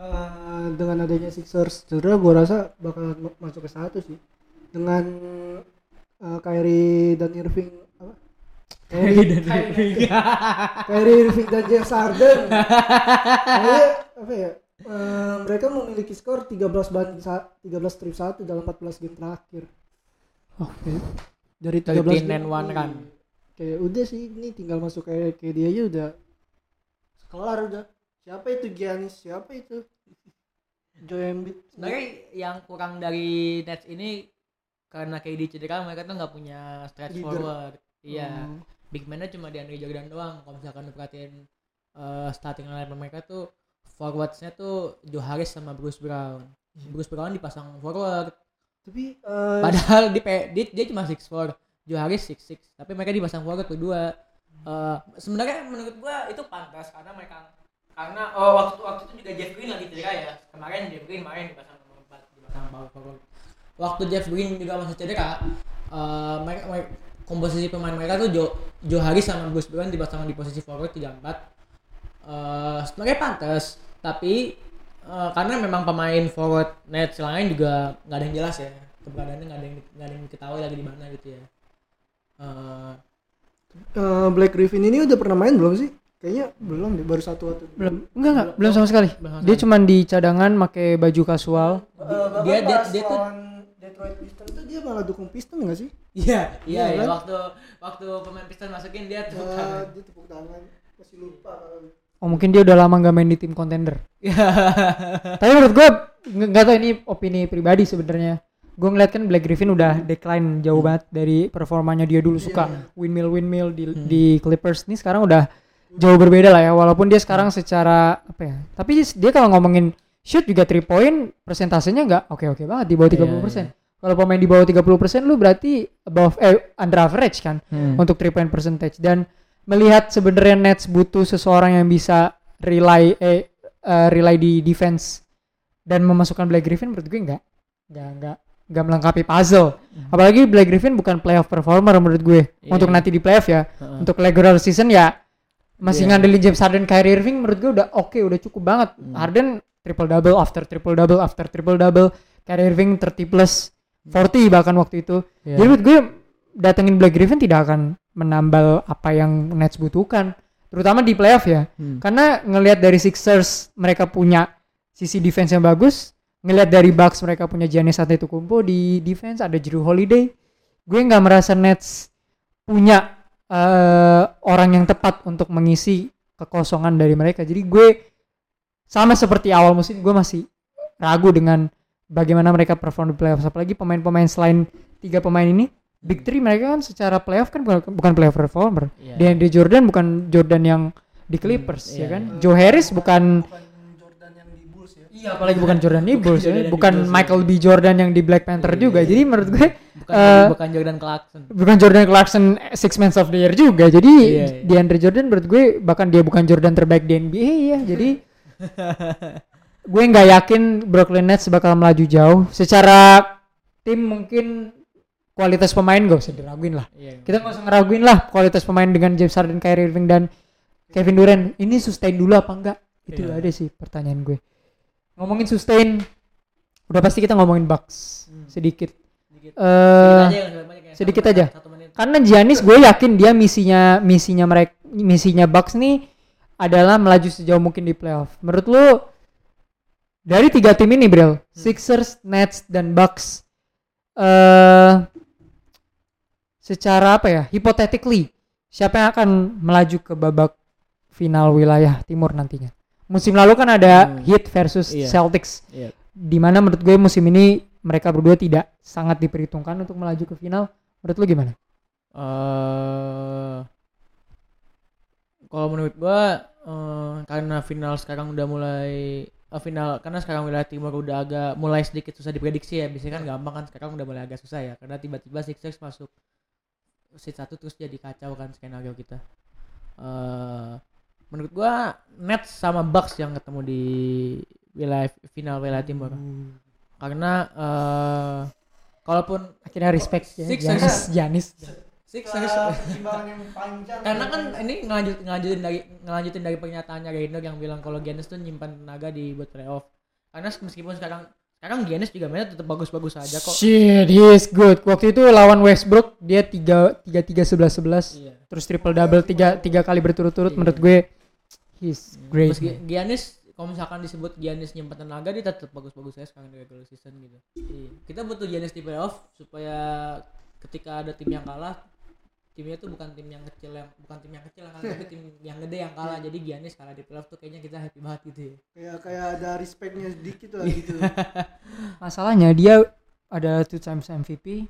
S2: Eh, dengan adanya Sixers cedera gue rasa bakal ma- masuk ke satu sih dengan eh, Kyrie dan Irving apa Kyrie dan Irving Kyrie Irving dan James Harden Kayaknya, apa ya eh, mereka memiliki skor 13 banding sa- 13 trip 1 dalam 14 game terakhir
S3: Oke.
S2: dari
S1: Dari
S2: 13
S1: 10 and one kan.
S2: Kayak udah sih ini tinggal masuk kayak kayak dia aja udah kelar udah. Siapa itu Giannis? Siapa itu? Joel Embiid.
S1: Sebenarnya yang kurang dari Nets ini karena KD cedera mereka tuh nggak punya stretch
S2: Leader.
S1: forward. Iya.
S2: Hmm.
S1: big man-nya cuma DeAndre Jordan doang. Kalau misalkan lu perhatiin eh, starting lineup mereka tuh forwardsnya tuh Joe Harris sama Bruce Brown. Bruce Brown dipasang forward.
S2: Tapi eh,
S1: padahal di P- dia, cuma 6'4 Joe Harris 6'6 tapi mereka dipasang forward berdua. Eh, sebenarnya menurut gua itu pantas karena mereka karena oh, waktu waktu itu juga Jeff Green lagi cedera ya. Kemarin Jeff Green main dipasang nomor 4 dipasang power forward. Waktu Jeff Green juga masih cedera eh, mereka, mereka komposisi pemain mereka tuh Joe Harris sama Bruce Brown dipasang di posisi forward 34 eh sebenarnya pantas tapi eh, karena memang pemain forward net lain juga nggak ada yang jelas ya. Keberadaannya nggak ada yang nggak ada yang diketahui lagi di mana gitu ya Eh,
S2: eh, Black Griffin ini udah pernah main belum sih? Kayaknya belum deh, baru satu atau
S3: belum. Enggak enggak. Belum. Sama sekali.
S1: Belum sama
S3: dia cuman di cadangan pakai baju kasual
S2: Eh,
S1: dia- dia- dia tuh-
S2: Detroit Pistons itu dia malah dukung Pistons nggak sih?
S1: Iya, iya,
S2: Iya,
S1: iya.
S2: kan?
S1: Waktu waktu pemain Piston masukin dia tuh.
S2: Eh, dia tepuk tangan. Masih lupa kalau
S3: oh mungkin dia udah lama nggak main di tim kontender
S1: Iya.
S3: tapi menurut gue nggak tahu ini opini pribadi sebenarnya gue ngeliat kan Black Griffin udah decline jauh banget dari performanya dia dulu suka windmill windmill di, di Clippers. Ini sekarang udah jauh berbeda lah ya walaupun dia sekarang secara apa ya tapi dia kalau ngomongin shoot juga three point persentasenya nggak oke oke banget di bawah
S1: Iya,
S3: 30% persen. kalau pemain di bawah 30% lu berarti above eh under average kan
S1: Hmm.
S3: untuk three point percentage. Dan melihat sebenarnya Nets butuh seseorang yang bisa rely eh eh, rely di defense dan memasukkan Black Griffin menurut gue enggak enggak enggak enggak melengkapi puzzle. Apalagi Black Griffin bukan playoff performer menurut gue.
S1: Iya.
S3: untuk nanti di playoff ya.
S1: Heeh.
S3: untuk regular season ya masih
S1: Iya.
S3: ngandelin James Harden Kyrie Irving menurut gue udah oke udah cukup banget. Harden triple double after triple double after triple double. Kyrie Irving 30 plus 40 bahkan waktu itu.
S1: Iya.
S3: jadi menurut gue datengin Black Griffin tidak akan menambal apa yang Nets butuhkan. Terutama di playoff ya.
S1: Hmm.
S3: karena ngelihat dari Sixers mereka punya sisi defense yang bagus ngelihat dari Bucks mereka punya Giannis Antetokounmpo di defense ada Drew Holiday. Gue nggak merasa Nets punya eh, orang yang tepat untuk mengisi kekosongan dari mereka. Jadi gue sama seperti awal musim gue masih ragu dengan bagaimana mereka perform di playoff apalagi pemain-pemain selain tiga pemain ini Big Three mereka kan secara playoff kan bukan, bukan playoff performer.
S1: Iya.
S3: DeAndre Jordan bukan Jordan yang di Clippers
S1: Hmm,
S3: ya
S1: iya,
S3: kan? Joe Harris bukan
S2: bukan Jordan yang di Bulls ya.
S3: Iya apalagi bukan Jordan di Bulls ya
S1: Jordan
S3: bukan
S1: iya.
S3: Michael B. Jordan yang di Black Panther
S1: Iya,
S3: juga.
S1: iya,
S3: jadi menurut gue
S1: bukan
S3: eh,
S1: bukan Jordan Clarkson.
S3: bukan Jordan Clarkson Six Man of the Year juga. Jadi
S1: Iya, iya.
S3: DeAndre Jordan menurut gue bahkan dia bukan Jordan terbaik di NBA ya jadi gue nggak yakin Brooklyn Nets bakal melaju jauh. Secara tim mungkin kualitas pemain gak usah diraguin lah.
S1: Iya.
S3: kita nggak usah ngeraguin lah kualitas pemain dengan James Harden, Kyrie Irving dan Kevin Durant. Ini sustain dulu apa enggak itu
S1: Iya.
S3: ada sih pertanyaan gue ngomongin sustain udah pasti kita ngomongin Bucks
S1: Hmm.
S3: sedikit
S1: Sedikit.
S3: eh
S1: Sedikit aja, ya.
S3: sedikit aja.
S1: menit.
S3: karena Giannis gue yakin dia misinya misinya mereka misinya Bucks nih adalah melaju sejauh mungkin di playoff menurut lu dari tiga tim ini Bril Sixers Nets dan Bucks eh secara apa ya hypothetically siapa yang akan melaju ke babak final wilayah timur nantinya musim lalu kan ada
S1: Hmm.
S3: Heat versus
S1: Iya.
S3: Celtics
S1: Iya.
S3: di mana menurut gue musim ini mereka berdua tidak sangat diperhitungkan untuk melaju ke final menurut lu gimana
S1: eh kalau menurut gua eh, karena final sekarang udah mulai eh, final karena sekarang wilayah timur udah agak mulai sedikit susah diprediksi ya biasanya kan gampang kan sekarang udah mulai agak susah ya karena tiba-tiba Sixers masuk seat satu terus jadi kacau kan skenario kita eh menurut gua Nets sama Bucks yang ketemu di wilayah final wilayah timur karena eh kalaupun
S3: akhirnya respect ya
S1: Sixers.
S3: Giannis, Giannis.
S1: Sixers karena kan ini ngelanjut ngelanjutin dari ngelanjutin dari pernyataannya Reino yang bilang kalau Giannis tuh nyimpan tenaga di buat playoff karena meskipun sekarang sekarang Giannis juga mainnya tetap bagus-bagus aja kok
S3: Shit, he is good. Waktu itu lawan Westbrook dia tiga tiga tiga sebelas sebelas,
S1: iya
S3: terus triple double tiga tiga kali berturut-turut.
S1: Iya.
S3: Menurut gue, he's great.
S1: Meski. Giannis kalau misalkan disebut Giannis nyimpan tenaga dia tetap bagus-bagus aja sekarang di regular season gitu Iya. kita butuh Giannis di playoff supaya ketika ada tim yang kalah timnya tuh bukan tim yang kecil yang bukan tim yang kecil yang kalah tapi tim yang gede yang kalah jadi Giannis kalah di playoff tuh kayaknya kita happy banget gitu ya
S2: Kayak kayak ada respectnya sedikit lah gitu.
S3: Masalahnya dia ada two times MVP,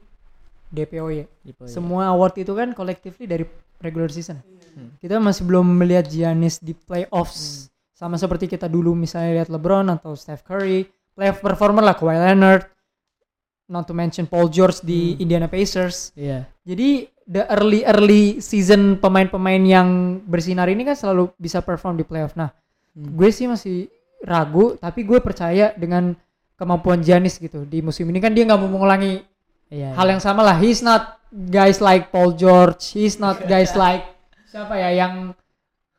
S3: DPOY.
S1: Di playoff.
S3: Semua award itu kan collectively dari regular season.
S1: Hmm.
S3: Kita masih belum melihat Giannis di playoffs. Sama seperti kita dulu misalnya lihat LeBron atau Steph Curry, playoff performer lah Kawhi Leonard, not to mention Paul George di
S1: Hmm.
S3: Indiana Pacers.
S1: Iya.
S3: Jadi the early early season pemain-pemain yang bersinar ini kan selalu bisa perform di playoff. Nah,
S1: Hmm.
S3: gue sih masih ragu, tapi gue percaya dengan kemampuan Giannis gitu. Di musim ini kan dia nggak mau mengulangi
S1: Iya.
S3: hal yang sama lah. He's not guys like Paul George. He's not guys like siapa ya yang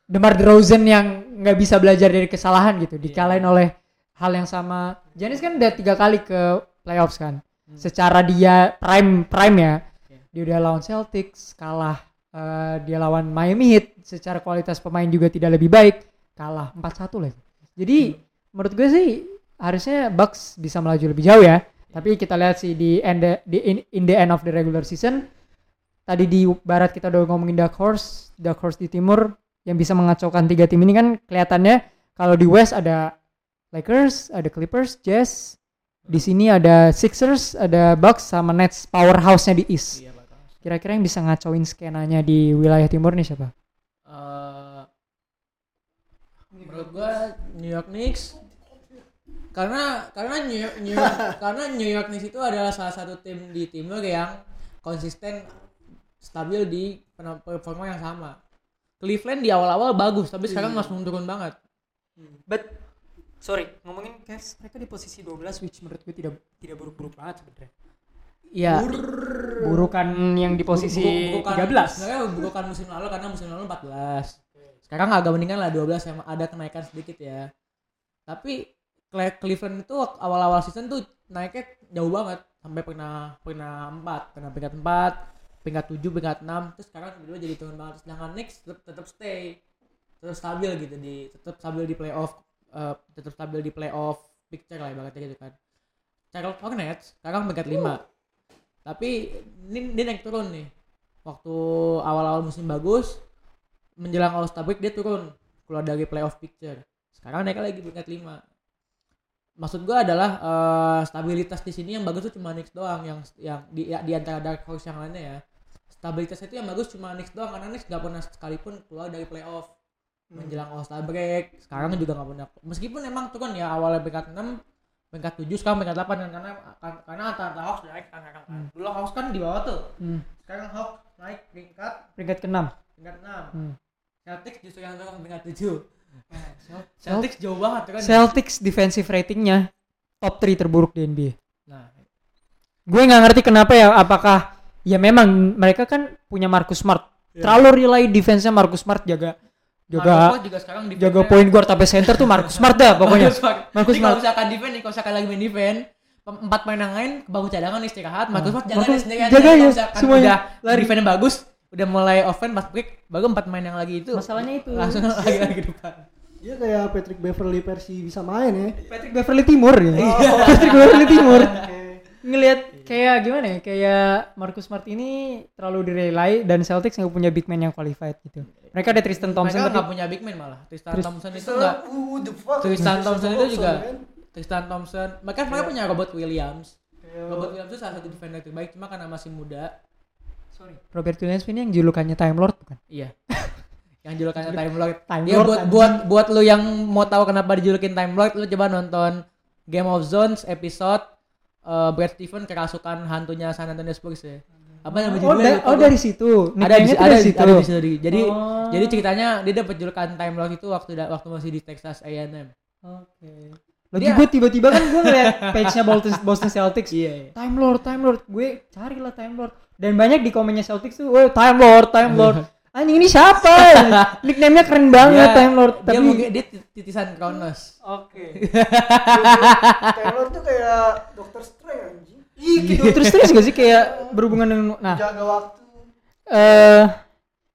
S3: DeMar DeRozan yang nggak bisa belajar dari kesalahan gitu. Dikalahin oleh hal yang sama. Giannis kan udah tiga kali ke playoffs kan. Secara dia prime prime ya.
S1: Iya.
S3: Dia udah lawan Celtics kalah eh, dia lawan Miami Heat secara kualitas pemain juga tidak lebih baik kalah 4-1 lagi jadi menurut gue sih harusnya Bucks bisa melaju lebih jauh ya tapi kita lihat sih di end di in, in the end of the regular season tadi di barat kita udah ngomongin dark horse dark horse di timur yang bisa mengacaukan tiga tim ini kan kelihatannya kalau di west ada Lakers ada Clippers Jazz di sini ada Sixers ada Bucks sama Nets powerhouse-nya di east.
S1: Iya,
S3: kira-kira yang bisa ngacauin skenanya di wilayah timur nih siapa?
S1: Eh, menurut gua New York Knicks karena karena New York, New York karena New York Knicks itu adalah salah satu tim di timur yang konsisten stabil di performa yang sama. Cleveland di awal-awal bagus tapi sekarang langsung turun banget.
S3: but sorry ngomongin Cavs mereka di posisi 12 which menurut gue tidak tidak buruk-buruk banget sebenarnya
S1: Iya.
S3: burukan yang di posisi
S1: Buru- burukan-
S3: 13
S1: Sebenarnya bukan musim lalu karena musim lalu 14. Sekarang agak mendingan lah 12 yang ada kenaikan sedikit ya. Tapi Cleveland itu awal-awal season tuh naiknya jauh banget. Sampai pernah pernah 4, pernah peringkat 4, peringkat 7, peringkat 6, terus sekarang tiba-tiba jadi turun banget. Sedangkan Knicks tetap, tetap stay, tetap stabil gitu di tetap stabil di playoff, eh, tetap stabil di playoff picture lah ibaratnya gitu kan. Charlotte Hornets sekarang peringkat 5 tapi ini dia naik turun nih. Waktu awal-awal musim bagus menjelang All Star break dia turun. Keluar dari playoff picture. Sekarang naik lagi peringkat 5 maksud gua adalah eh, stabilitas di sini yang bagus tuh cuma Knicks doang yang yang di, ya, di antara Dark Horse yang lainnya ya. Stabilitas itu yang bagus cuma Knicks doang karena Knicks gak pernah sekalipun keluar dari playoff. Menjelang All Star break sekarang juga nggak pernah. Meskipun emang turun ya awalnya peringkat 6 peringkat 7 sekarang peringkat 8 kan karena karena antara Hawks naik kan sekarang kan. dulu Hawks kan di bawah tuh.
S3: Hmm,
S1: sekarang Hawks naik peringkat
S3: peringkat ke-6
S1: peringkat 6
S3: Hmm.
S1: Celtics justru yang turun peringkat 7 Celtics jauh banget kan
S3: Celtics defensive ratingnya top 3 terburuk di NBA
S1: nah
S3: gue nggak ngerti kenapa ya apakah ya memang mereka kan punya Marcus Smart
S1: Iya.
S3: terlalu rely defense-nya Marcus Smart jaga jaga
S1: juga sekarang
S3: jaga point guard sampai center tuh Marcus Smart dah pokoknya
S1: Marcus Smart kalau
S3: Smart.
S1: misalkan defense nih kalau misalkan lagi main defense empat main yang lain ke bangku cadangan istirahat Marcus Smart jaga sendirian
S3: jaga
S1: Kalau
S3: ya,
S1: misalkan
S3: semuanya.
S1: udah
S3: Lari.
S1: defense bagus udah mulai offense pas break baru empat main yang lagi itu.
S3: Masalahnya itu.
S1: Langsung lagi lagi depan.
S2: Dia kayak Patrick Beverly versi bisa main ya.
S3: Patrick Beverly Timur ya?
S1: Iya.
S3: Patrick Beverly Timur. Ngelihat kayak gimana ya? Kayak Marcus Smart ini terlalu direlay dan Celtics nggak punya big man yang qualified gitu. Mereka ada Tristan Thompson
S1: mereka
S3: tapi
S1: nggak punya big man malah. Tristan
S3: Tris-
S1: Thompson itu enggak
S2: Who the fuck?
S1: Tristan Thompson itu juga? Tristan Thompson. Mereka
S3: Iya.
S1: mereka punya Robert Williams. Robert Williams itu salah satu defender terbaik cuma karena masih muda
S3: sorry. Robert Williams ini yang julukannya Time Lord bukan?
S1: Iya. Yang julukannya Time Lord.
S3: Time
S1: Ya
S3: Lord,
S1: buat buat buat lu yang mau tahu kenapa dijulukin Time Lord lu coba nonton Game of Zones episode eh, Brad Stevens kerasukan hantunya San Antonio Spurs ya. Apa nama
S3: oh, da- oh dari situ.
S1: Ada di, ada,
S3: situ.
S1: ada di situ di- jadi
S3: Oh.
S1: jadi ceritanya dia dapat julukan Time Lord itu waktu waktu masih di Texas A&M
S3: Oke. Lagi
S1: Dia-
S3: gue tiba-tiba kan gue ngeliat page-nya Boston, Boston Celtics.
S1: iya.
S3: Time Lord, Time Lord. Gue carilah Time Lord. Dan banyak di komennya Celtics tuh, "Woi, Time Lord, Time Lord." Anjing ini siapa? Nickname-nya keren banget Time Lord.
S1: dia
S3: Tapi
S1: mungkin dia titisan Kronos
S3: Oke.
S2: Taylor tuh kayak Doctor Strange anjing.
S3: Ih, gitu. Terus terus gak sih kayak berhubungan dengan nah
S2: Jaga waktu.
S3: eh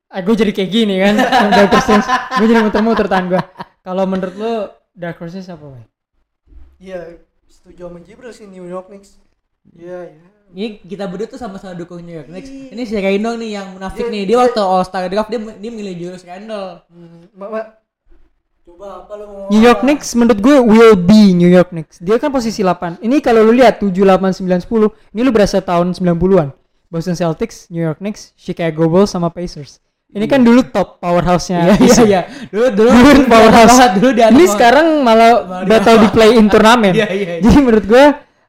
S3: ah, gue jadi kayak gini kan. Doctor Strange. Gue jadi muter-muter tangan gue. Kalau menurut lo Dark Horse siapa?
S2: Iya, setuju sama Jibril sih New York Knicks. Iya, iya.
S1: Ini kita berdua tuh sama-sama dukung New York Knicks ini si Reino nih yang munafik
S2: Iya,
S1: nih dia waktu All Star Draft dia dia milih Julius Randle
S2: Hmm, Mbak, Mbak. Coba apa lo mau
S3: New York Knicks menurut gue will be New York Knicks. Dia kan posisi 8. Ini kalau lu lihat 7 8 9 10, ini lu berasa tahun 90-an. Boston Celtics, New York Knicks, Chicago Bulls sama Pacers. Ini kan dulu top powerhouse-nya.
S1: iya iya iya dulu dulu
S3: Dulu powerhouse.
S1: banget, dulu di atas
S3: Ini sekarang malah
S1: Malah di
S3: battle di play in turnamen.
S1: Iya, iya, iya.
S3: Jadi menurut gue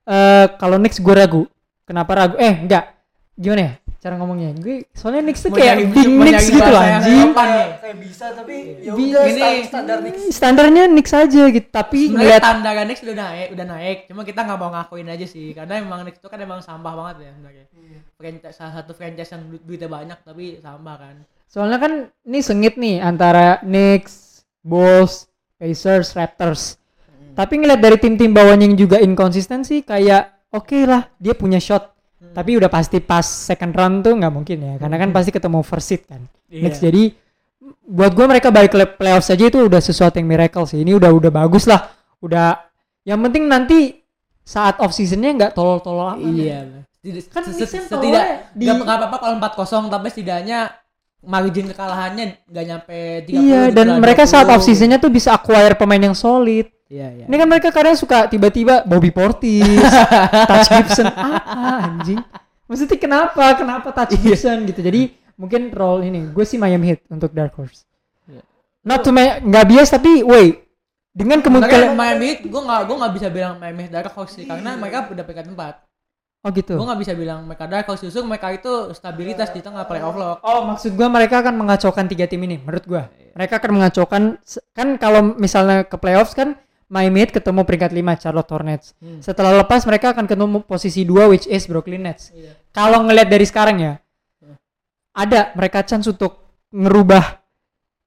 S3: eh, kalau Knicks gue ragu. Kenapa ragu? Eh, enggak. Gimana ya? Cara ngomongnya. Gue soalnya Knicks tuh kayak big
S1: nyari
S3: gitu
S1: yang
S3: anjing.
S1: nih.
S2: kayak bisa tapi ya udah standar Knicks.
S3: Standarnya Knicks aja gitu. Tapi ngeliat
S1: standar Knicks udah naik, udah naik. Cuma kita nggak mau ngakuin aja sih, karena emang Knicks itu kan emang sampah banget ya sebenarnya. Franchise salah satu franchise yang du- duitnya banyak tapi sampah kan.
S3: Soalnya kan ini sengit nih antara Knicks, Bulls, Pacers, Raptors. Tapi ngeliat dari tim-tim bawahnya yang juga inkonsisten sih kayak oke lah dia punya shot
S1: Hmm.
S3: Tapi udah pasti pas second round tuh nggak mungkin ya, karena kan pasti ketemu first seed kan.
S1: Iya.
S3: Next jadi buat gua mereka balik ke playoff saja itu udah sesuatu yang miracle sih. Ini udah udah bagus lah. Udah yang penting nanti saat off seasonnya nggak tolol-tolol amat.
S1: Iya. Tidak,
S3: Kan
S1: setidak
S3: di-
S1: nggak apa-apa kalau 4-0 tapi setidaknya margin kekalahannya nggak nyampe 30
S3: Iya, dan mereka saat
S1: 20.
S3: off seasonnya tuh bisa acquire pemain yang solid.
S1: Iya, iya.
S3: Ini kan mereka kadang suka tiba-tiba Bobby Portis, Touch Gibson, apa anjing? Maksudnya kenapa? Kenapa Touch
S1: Iya.
S3: Gibson gitu? Jadi mungkin role ini, gue sih Miami Heat untuk Dark Horse.
S1: Iya.
S3: Not to nggak bias tapi wait dengan kemungkinan
S1: Miami Heat gue nggak gue nggak bisa bilang Miami Heat Dark Horse sih karena mereka udah peringkat 4
S3: oh gitu.
S1: gue nggak bisa bilang mereka Dark Horse justru mereka itu stabilitas di tengah playoff loh
S3: Oh maksud gue mereka akan mengacaukan tiga tim ini menurut gue. Mereka akan mengacaukan kan kalau misalnya ke playoffs kan Miami Heat ketemu peringkat 5 Charlotte Hornets.
S1: Hmm.
S3: Setelah lepas mereka akan ketemu posisi 2 which is Brooklyn Nets.
S1: Iya.
S3: Kalau ngelihat dari sekarang ya ada mereka chance untuk ngerubah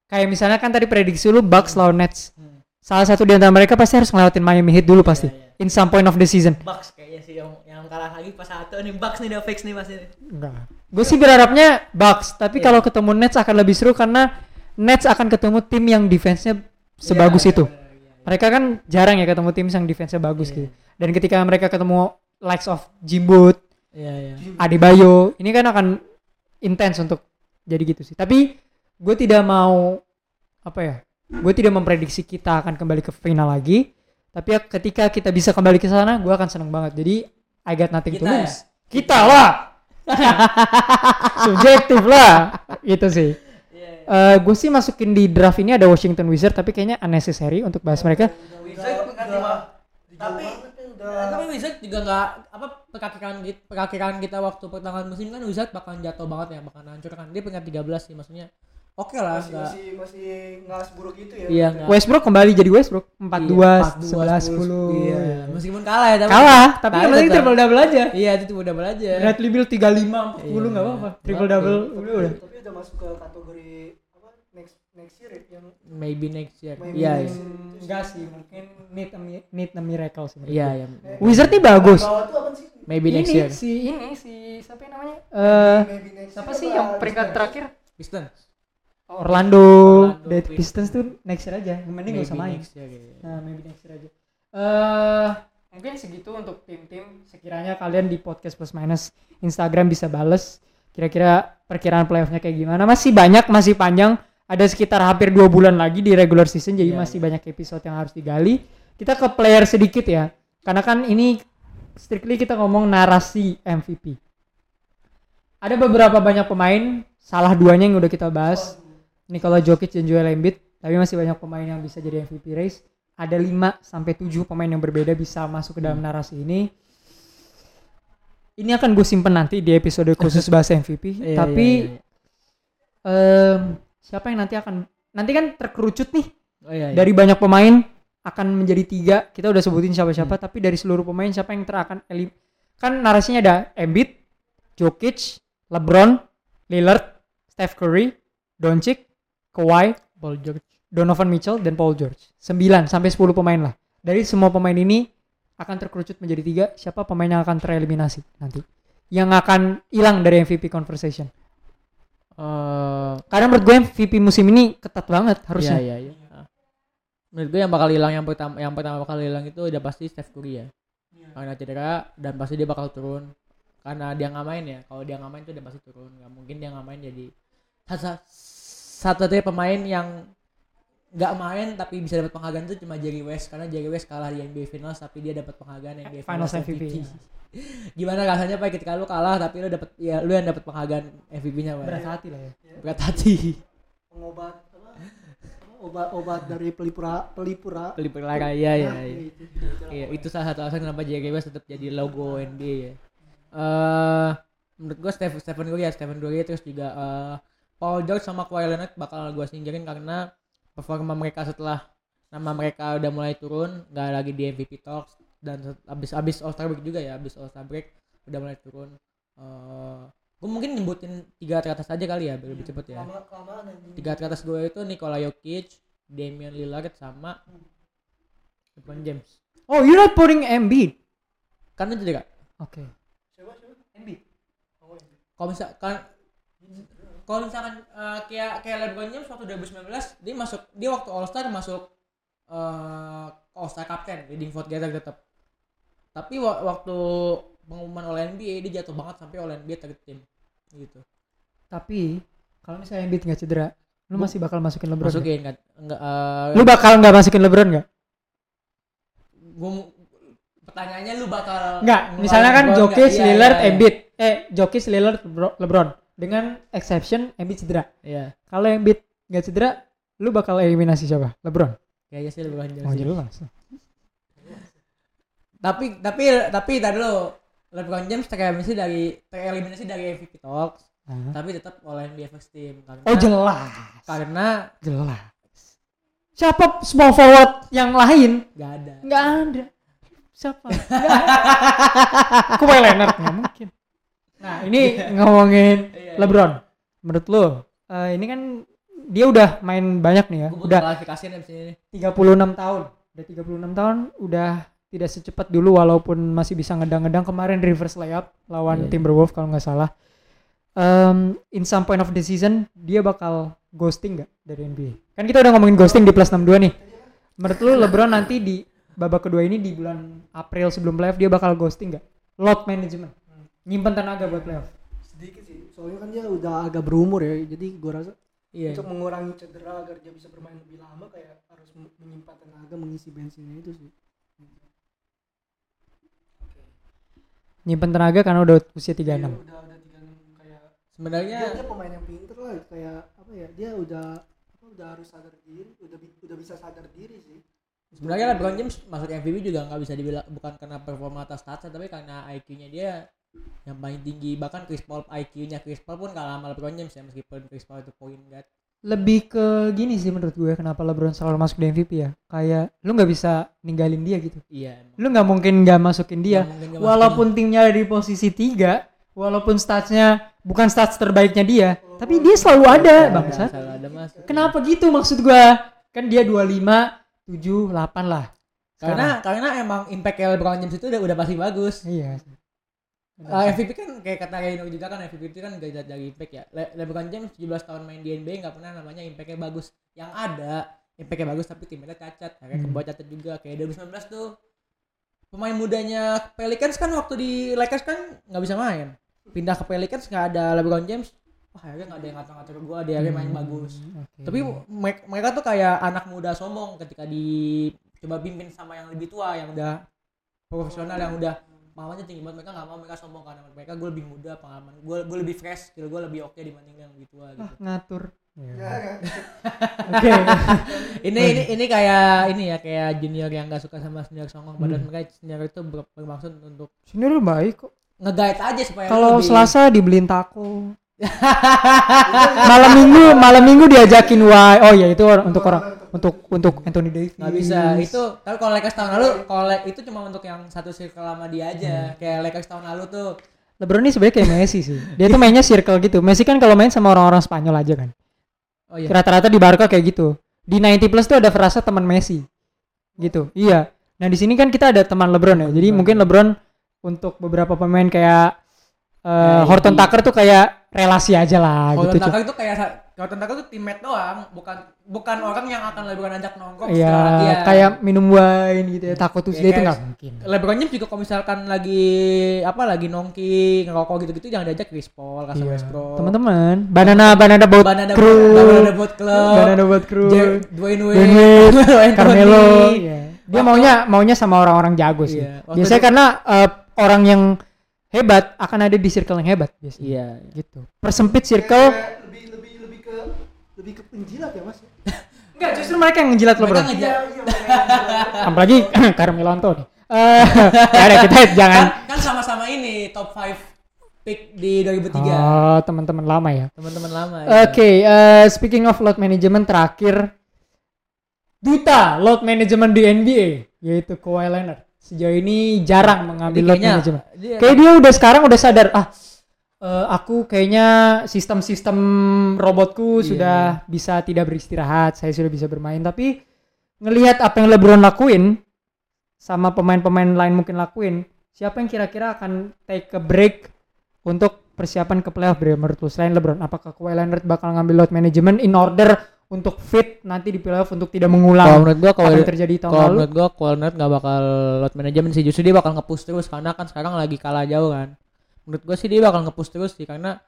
S3: kayak misalnya kan tadi prediksi lu Bucks lawan Nets.
S1: Hmm.
S3: Salah satu di antara mereka pasti harus ngelewatin Miami Heat dulu pasti.
S1: Iya,
S3: In some point of the season.
S1: Bucks kayaknya sih yang yang kalah lagi pas satu nih Bucks nih udah fix nih pasti
S3: Enggak. Gue sih berharapnya Bucks, tapi
S1: Iya.
S3: kalau ketemu Nets akan lebih seru karena Nets akan ketemu tim yang defense-nya sebagus
S1: Iya,
S3: itu.
S1: iya, iya, iya.
S3: Mereka kan jarang ya ketemu tim yang defense-nya bagus
S1: Iya.
S3: gitu. Dan ketika mereka ketemu likes of Jimboot,
S1: Iya, iya.
S3: Adebayo, ini kan akan intens untuk jadi gitu sih. Tapi gue tidak mau apa ya? Gue tidak memprediksi kita akan kembali ke final lagi. Tapi ya ketika kita bisa kembali ke sana, gue akan seneng banget. Jadi I got nothing to
S1: Kita ya?
S3: lose. Kita lah. Subjektif lah. Itu sih.
S1: Iya.
S3: gue sih masukin di draft ini ada Washington Wizards tapi kayaknya unnecessary untuk bahas mereka.
S1: Wizard lima. Tapi tapi Wizard juga nggak apa perkiraan kita, perkiraan kita waktu pertengahan musim kan Wizard bakal jatuh banget ya, bakal hancur kan. Dia peringkat 13 sih maksudnya. Oke lah,
S2: masih
S1: nggak
S2: masih masih nggak seburuk itu ya
S1: Iya, nggak.
S3: Westbrook kembali jadi Westbrook 42, 11,
S1: 42,
S3: 10.
S1: Iya, meskipun kalah ya tapi
S3: Kalah, tapi yang penting triple double aja.
S1: Iya, itu udah belajar.
S3: Bradley Beal 35, 40
S1: Iya.
S3: nggak apa-apa. Triple double udah udah.
S2: masuk ke kategori apa next next year ya, yang
S1: Maybe next year. Iya,
S2: next
S1: iya.
S2: year.
S3: Enggak sih, mungkin need a, need a miracle sih.
S1: Iya,
S3: gue.
S1: iya.
S3: Wizard nih bagus.
S2: bawah tuh apa sih
S1: Maybe next
S3: ini
S1: year.
S3: si ini si siapa yang namanya? Eh
S2: Maybe next
S3: siapa sih yang peringkat terakhir?
S1: Pistons.
S3: Orlando,
S1: Orlando
S3: Dead
S1: Pistons.
S3: Tuh next year aja. Yang penting
S1: Maybe
S3: gak usah main.
S1: next year. iya.
S3: Nah, maybe next year aja. Eh, mungkin segitu untuk tim-tim. Sekiranya kalian di podcast plus minus Instagram bisa bales kira-kira perkiraan playoffnya kayak gimana. Masih banyak, masih panjang. Ada sekitar hampir dua bulan lagi di regular season, jadi
S1: Iya,
S3: masih banyak episode yang harus digali. Kita ke player sedikit ya, karena kan ini strictly kita ngomong narasi MVP. Ada beberapa banyak pemain, salah duanya yang udah kita bahas. Nikola Jokic dan Joel Embiid, tapi masih banyak pemain yang bisa jadi MVP race. Ada 5 sampai 7 pemain yang berbeda bisa masuk ke dalam narasi ini. Ini akan gue simpen nanti di episode khusus bahas MVP,
S1: Iya,
S3: tapi
S1: iya, iya.
S3: em, siapa yang nanti akan nanti kan terkerucut nih
S1: Oh, iya, iya.
S3: dari banyak pemain akan menjadi tiga. Kita udah sebutin siapa-siapa,
S1: Hmm.
S3: tapi dari seluruh pemain siapa yang terakan elim kan narasinya ada Embiid, Jokic, LeBron, Lillard, Steph Curry, Doncic, Kawhi,
S1: Paul George.
S3: Donovan Mitchell dan Paul George. 9 sampai 10 pemain lah. Dari semua pemain ini akan terkerucut menjadi tiga. Siapa pemain yang akan tereliminasi nanti? Yang akan hilang dari MVP conversation.
S1: Eh,
S3: Karena menurut gue MVP musim ini ketat banget harusnya.
S1: Iya, iya, iya. Menurut gue yang bakal hilang yang pertama yang pertama bakal hilang itu udah pasti Steph Curry ya. Karena cedera dan pasti dia bakal turun. Karena dia nggak main ya. Kalau dia nggak main tuh dia pasti turun. Nggak mungkin dia nggak main jadi satu satu pemain yang nggak main tapi bisa dapat penghargaan itu cuma Jerry West karena Jerry West kalah di NBA Finals tapi dia dapat penghargaan NBA
S3: Finals
S1: Finals,
S3: MVP.
S1: MVP. Gimana rasanya Pak ketika lu kalah tapi lu dapat ya lu yang dapat penghargaan MVP-nya Pak.
S3: Berat hati lah ya.
S1: Berat hati.
S2: pengobat apa obat-obat dari pelipura pelipura
S1: Pelipur lara ya ya.
S2: Nah,
S1: ya.
S2: itu.
S1: Iya, itu salah satu alasan kenapa Jerry West tetap jadi logo NBA ya. Eh menurut gua Stephen Stephen Curry ya, Stephen Curry terus juga eh Paul George sama Kawhi Leonard bakal gua singkirin karena performa mereka setelah nama mereka udah mulai turun, nggak lagi di MVP talks dan set- abis abis All Star break juga ya, abis All Star break udah mulai turun. Eh gue mungkin nyebutin tiga teratas aja kali ya biar lebih cepet ya. Tiga teratas gue itu Nikola Jokic, Damian Lillard sama LeBron James.
S3: Oh, you're not putting Embiid.
S1: Karena cedera.
S3: Oke.
S2: siapa siapa
S1: kalau misalkan kalau misalkan eh, kayak kayak LeBron James waktu 2019 dia masuk dia waktu All Star masuk eh All Star Captain leading vote getter tetap tapi wa- waktu pengumuman oleh NBA dia jatuh banget sampai oleh NBA third team gitu
S3: Tapi kalau misalnya Embiid nggak cedera, lu masih bakal masukin LeBron. nggak?
S1: masukin kan enggak eh,
S3: Lu bakal nggak masukin LeBron nggak?
S1: gua mu- pertanyaannya lu bakal
S3: Nggak. Misalnya kan Jokic,
S1: nggak? Iya,
S3: Lillard,
S1: iya, iya.
S3: Embiid. Eh, Jokic, Lillard, Lebro- LeBron. Dengan exception Embiid cedera.
S1: Iya.
S3: Kalau Embiid nggak cedera, lu bakal eliminasi siapa? LeBron.
S1: Kayaknya sih LeBron James.
S3: Oh jelas.
S1: Tapi tapi tapi tadi dulu LeBron James tereliminasi dari tereliminasi dari MVP Talks,
S3: Nah.
S1: tapi tetap oleh First Team karena
S3: Oh jelas.
S1: karena
S3: Jelas. Siapa small forward yang lain?
S1: nggak ada.
S3: Nggak ada. Siapa? Nggak ada. Kawhi Leonard nggak mungkin. Nah ini ngomongin
S1: Iya.
S3: LeBron. Menurut lo, eh, ini kan dia udah main banyak nih ya.
S1: Butuh
S3: Udah
S1: klarifikasi nih ini.
S3: 36 tahun. Udah 36 tahun udah tidak secepat dulu walaupun masih bisa ngedang-ngedang kemarin reverse layup lawan
S1: Iya.
S3: Timberwolves kalau nggak salah. Um, in some point of the season dia bakal ghosting nggak dari NBA? Kan kita udah ngomongin ghosting di plus 62 nih. Menurut lu LeBron nanti di babak kedua ini di bulan April sebelum playoff dia bakal ghosting nggak? Load management. Nyimpen tenaga buat playoff.
S2: sedikit sih soalnya kan dia udah agak berumur ya jadi gua rasa
S1: Iya.
S2: untuk mengurangi cedera agar dia bisa bermain lebih lama kayak harus menyimpan tenaga mengisi bensinnya itu sih
S3: Nyimpen tenaga karena udah usia
S2: Iya,
S3: 36.
S2: udah udah 36 kayak
S1: Sebenarnya
S2: dia, dia pemain yang pinter lah kayak apa ya dia udah apa udah harus sadar diri udah udah bisa sadar diri sih
S1: sebenarnya LeBron James masuk MVP juga nggak bisa dibilang bukan karena performa atas stats tapi karena IQ-nya dia yang paling tinggi bahkan Chris Paul IQ-nya Chris Paul pun kalah sama LeBron James ya meskipun Chris Paul itu point guard.
S3: Lebih ke gini sih menurut gue kenapa LeBron selalu masuk di MVP ya. Kayak lu nggak bisa ninggalin dia gitu.
S1: Iya emang.
S3: lu nggak mungkin nggak masukin dia.
S1: Nggak
S3: walaupun timnya ada di posisi tiga walaupun statsnya bukan stats terbaiknya dia tapi dia selalu ada
S1: masukin. Ya,
S3: bangsat
S1: selalu ada mas.
S3: Kenapa gitu maksud gua? Kan dia 25 7 8 lah.
S1: Karena karena emang impact LeBron James itu udah udah pasti bagus.
S3: Iya
S1: Uh, MVP kan kayak kata Reino juga kan MVP itu kan gak dilihat dari impact ya. Le LeBron James 17 tahun main di NBA nggak pernah namanya impactnya bagus. Yang ada impactnya bagus tapi timnya cacat. Kayak
S3: Hmm.
S1: kebuat cacat juga kayak 2019 tuh pemain mudanya Pelicans kan waktu di Lakers kan nggak bisa main. Pindah ke Pelicans nggak ada LeBron James. Wah akhirnya nggak ada yang ngatur-ngatur gue, dia akhirnya main
S3: Hmm,
S1: bagus.
S3: oke.
S1: Tapi me- mereka tuh kayak anak muda sombong ketika di coba pimpin sama yang lebih tua yang udah profesional yang udah mamanya tinggi banget. Mereka nggak mau mereka sombong karena mereka gue lebih muda pengalaman gue gue lebih fresh skill gue lebih oke dibanding yang lebih tua
S3: Ah,
S1: gitu.
S3: ngatur.
S2: Ya
S3: Ya.
S2: kan?
S3: Oke.
S1: Ini ini ini kayak ini ya kayak junior yang gak suka sama senior songong. Padahal mereka senior itu ber- bermaksud untuk
S3: sini lu baik kok.
S1: Nge-guide aja supaya
S3: kalau
S1: lebih-
S3: Selasa dibeliin taco. Malam minggu malam minggu diajakin why oh ya itu orang- untuk orang untuk untuk Anthony Davis.
S1: Nggak bisa. Itu tapi kalau Lakers tahun lalu kalau itu cuma untuk yang satu circle lama dia
S3: Hmm.
S1: aja kayak Lakers tahun lalu tuh.
S3: LeBron ini sebenarnya kayak Messi sih. Dia tuh mainnya circle gitu. Messi kan kalau main sama orang-orang Spanyol aja kan.
S1: Oh iya.
S3: Rata-rata di Barca kayak gitu. Di 90 plus tuh ada frasa teman Messi. Gitu. Iya. Nah di sini kan kita ada teman LeBron ya. Jadi mungkin LeBron untuk beberapa pemain kayak eh,
S1: Ya,
S3: Horton. Tucker tuh kayak relasi aja lah
S1: Kalau
S3: gitu
S1: Tucker itu kayak kalau Tucker itu teammate doang, bukan bukan orang yang akan LeBron ajak nongkrong
S3: Iya, kayak minum wine gitu ya. Takut tuh dia itu nggak mungkin.
S1: LeBron James juga kalau misalkan lagi apa lagi nongki ngerokok gitu-gitu jangan diajak Chris Paul, Russell
S3: Iya.
S1: Westbrook.
S3: Teman-teman, banana banana boat
S1: Banana
S3: crew,
S1: Banana Boat Club,
S3: banana boat crew,
S1: Dwayne Wade,
S3: Dwayne Wade. Carmelo. Iya. Dia maunya maunya sama orang-orang jago sih.
S1: Waktu
S3: Biasanya karena eh, orang yang hebat akan ada di circle yang hebat biasanya.
S1: Iya.
S3: Gitu. Persempit circle.
S2: Kayak lebih lebih lebih ke lebih ke penjilat ya mas
S3: Enggak, justru mereka yang ngejilat
S1: Mereka
S3: LeBron.
S1: ngejar.
S2: iya makanya
S3: Apalagi Carmelo Anthony. Eh, ya udah, kita jangan
S1: Kan, kan sama-sama ini top 5 pick di 2003.
S3: Oh, teman-teman lama ya.
S1: Teman-teman lama.
S3: Oke,
S1: ya.
S3: eh, speaking of load management terakhir duta load management di NBA yaitu Kawhi Leonard. Sejauh ini jarang mengambil load
S1: kayaknya
S3: management.
S1: dia-
S3: Kayak dia udah sekarang udah sadar ah eh, aku kayaknya sistem-sistem robotku
S1: Iya.
S3: sudah bisa tidak beristirahat, saya sudah bisa bermain tapi ngelihat apa yang LeBron lakuin sama pemain-pemain lain mungkin lakuin, siapa yang kira-kira akan take a break untuk persiapan ke playoff Bre menurut lu selain LeBron apakah Kawhi Leonard bakal ngambil load management in order untuk fit nanti di playoff untuk tidak
S1: Kalau
S3: mengulang
S1: menurut gua kalau
S3: yang terjadi tahun
S1: kalau
S3: lalu.
S1: menurut gua Leonard nggak bakal load management sih. Justru dia bakal nge-push terus karena kan sekarang lagi kalah jauh kan. Menurut gua sih dia bakal nge-push terus sih karena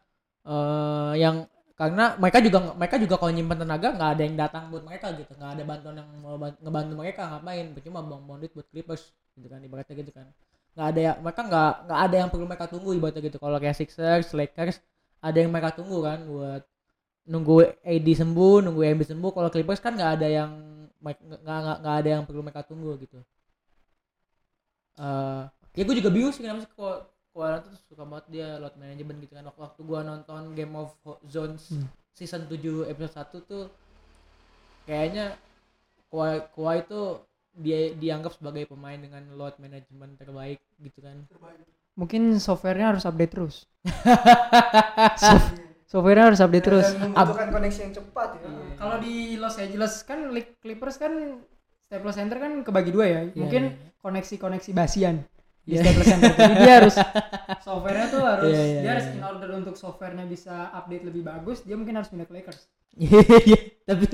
S1: eh yang karena mereka juga mereka juga kalau nyimpen tenaga nggak ada yang datang buat mereka gitu. Nggak ada bantuan yang mau ban- ngebantu mereka ngapain? Percuma buang-buang duit buat Clippers gitu kan ibaratnya gitu kan. Nggak ada ya mereka nggak nggak ada yang perlu mereka tunggu ibaratnya gitu. Kalau kayak Sixers Lakers ada yang mereka tunggu kan buat nunggu AD sembuh nunggu AD sembuh kalau Clippers kan nggak ada yang nggak ada yang perlu mereka tunggu gitu. Eh ya gue juga bingung sih kenapa sih kok Kuala tuh suka banget dia load management gitu kan. Waktu, waktu gua nonton Game of Zones
S3: Hmm.
S1: season 7 episode 1 tuh kayaknya Kawhi itu dia dianggap sebagai pemain dengan load management terbaik gitu kan.
S3: Mungkin softwarenya harus update terus softwarenya harus update terus
S2: Dan membutuhkan koneksi yang cepat ya.
S3: kalau di Los Angeles kan Clippers kan Staples Center kan kebagi dua ya
S1: Iya,
S3: mungkin
S1: iya.
S3: koneksi-koneksi basian di
S1: Iya.
S3: Staples Center jadi dia harus softwarenya tuh harus
S1: Iya, iya,
S3: dia harus
S1: iya.
S3: in order untuk softwarenya bisa update lebih bagus dia mungkin harus pindah ke Lakers
S1: Iya, tapi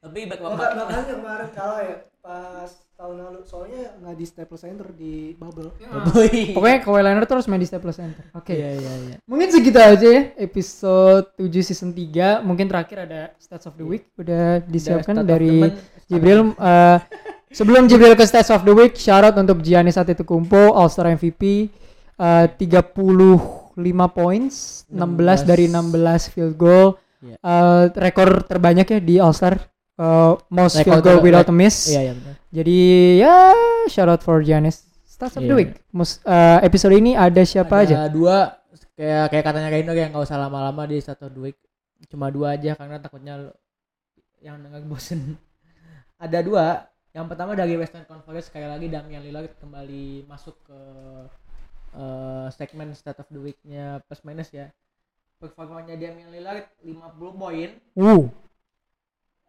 S1: tapi back
S2: Maka, makanya kemarin kalah ya pas tahun lalu soalnya nggak di Staples Center di bubble.
S1: Boy.
S3: pokoknya Kawhi Leonard terus main di Staples Center oke
S1: Iya iya iya.
S3: Mungkin segitu aja ya episode 7 season 3. Mungkin terakhir ada stats of the week udah disiapkan
S1: of
S3: dari. Jibril eh, sebelum Jibril ke stats of the week, shout out untuk Giannis Antetokounmpo All Star MVP eh, 35 points, 16 dari 16 field goal.
S1: Iya.
S3: Eh, rekor terbanyak ya di All Star eh, most
S1: Rekor
S3: field goal
S1: ter-
S3: without a miss.
S1: Iya iya benar.
S3: Jadi ya shout out for Giannis. Stats of the week. Mus- eh, episode ini ada siapa aja?
S1: Ada dua kayak kayak katanya Reino yang nggak usah lama-lama di satu dua week. Cuma dua aja karena takutnya yang denger bosen. Ada dua. Yang pertama dari Western Conference sekali lagi Damian Lillard kembali masuk ke eh, segmen State of the Week-nya plus minus ya. Performanya Damian Lillard 50 poin,
S3: Uh,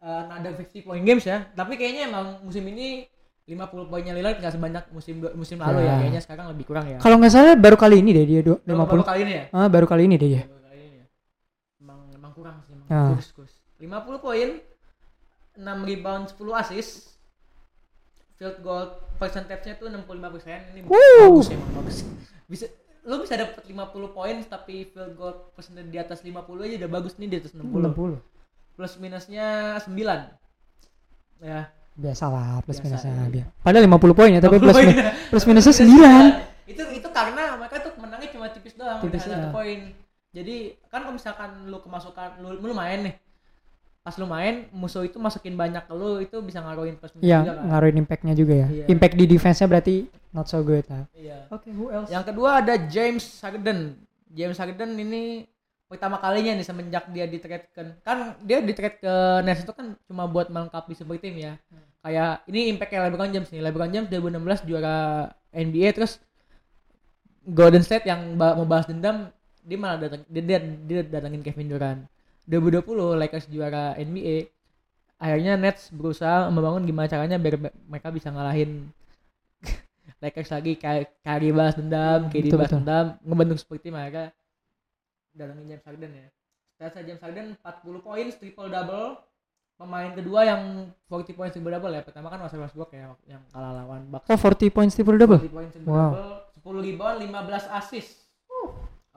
S1: uh, another 50 point games ya. Tapi kayaknya emang musim ini 50 poinnya Lillard nggak sebanyak musim musim lalu
S3: Ya.
S1: ya. Kayaknya sekarang lebih kurang ya.
S3: Kalau nggak salah baru kali ini deh dia dua-
S1: Baru-
S3: 50.
S1: baru kali ini ya.
S3: Ah, baru kali ini deh ya.
S1: Baru kali ini ya. Emang emang kurang sih emang.
S3: Ah.
S1: Kurs, kurs. 50 poin, 6 rebound, 10 assist. Field goal percentage-nya tuh 65%. Ini
S3: Wuh.
S1: bagus emang bagus. Bisa lu bisa dapat 50 poin tapi field goal percentage di atas 50 aja udah bagus nih di atas 60.
S3: 60.
S1: Plus minusnya 9. Ya.
S3: Biasalah plus
S1: Biasa,
S3: minusnya
S1: iya.
S3: dia. Padahal 50 poin ya, tapi
S1: 50
S3: plus
S1: poin.
S3: min- plus minusnya
S1: Plus
S3: 9.
S1: Itu itu karena mereka tuh menangnya cuma tipis doang,
S3: Tipis,
S1: tipis satu
S3: ya.
S1: poin. Jadi kan kalau misalkan lu kemasukan lu, lu main nih. Pas lu main musuh itu masukin banyak ke lu itu bisa ngaruhin plus minus
S3: Iya,
S1: juga kan.
S3: ngaruhin impact-nya juga ya.
S1: Iya.
S3: Impact di defense-nya berarti not so good lah.
S1: Iya.
S3: Oke, who else?
S1: Yang kedua ada James Harden. James Harden ini pertama kalinya nih semenjak dia di trade kan kan dia di trade ke Nets itu kan cuma buat melengkapi super team ya. Kayak ini impact kayak LeBron James nih. LeBron James 2016 juara NBA terus Golden State yang mau balas dendam dia malah datang dia, dia, dia datangin Kevin Durant. 2020 Lakers juara NBA akhirnya Nets berusaha membangun gimana caranya biar me- mereka bisa ngalahin Lakers lagi kayak Kyrie balas dendam, KD balas
S3: betul.
S1: dendam, ngebentuk seperti mereka datangin James Harden ya. Stats James Harden 40 poin, triple double. Pemain kedua yang 40 poin triple double ya. Pertama kan Russell Westbrook ya yang kalah lawan Bucks.
S3: Oh, 40 points triple double.
S1: 40 poin triple
S3: Wow.
S1: double, 10 rebound, 15 assist.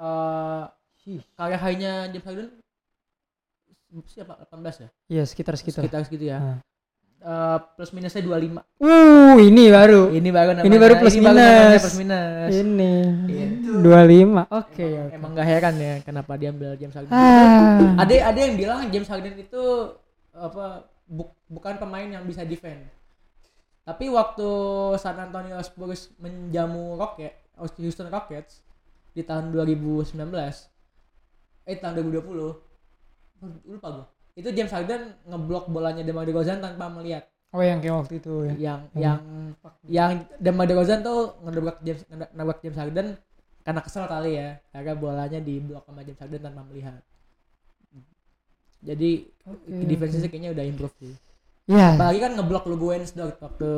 S1: Eh karya high-nya James Harden siapa 18 ya?
S3: Iya, sekitar sekitar.
S1: Sekitar segitu ya.
S3: Ah.
S1: Eh, plus minusnya 25.
S3: Uh, ini baru.
S1: Ini baru namanya.
S3: Ini baru plus
S1: baru namanya
S3: minus.
S1: plus minus.
S3: Ini. 25. Oke,
S1: emang,
S3: oke.
S1: emang gak heran ya kenapa dia ambil James Harden.
S3: Ah.
S1: Ada ada yang bilang James Harden itu apa buk- bukan pemain yang bisa defend. Tapi waktu San Antonio Spurs menjamu Rocket, Houston Rockets di tahun 2019 eh tahun 2020 lupa gua. Itu James Harden ngeblok bolanya DeMar DeRozan tanpa melihat.
S3: Oh, yang kayak waktu itu ya.
S1: Yang
S3: Hmm.
S1: yang yang DeMar DeRozan tuh ngedobrak James ngedobrak James Harden karena kesel kali ya karena bolanya diblok sama James Harden tanpa melihat. Jadi
S3: Oke,
S1: defense
S3: oke.
S1: kayaknya udah improve sih.
S3: Ya,
S1: Apalagi kan ngeblok lu Guens waktu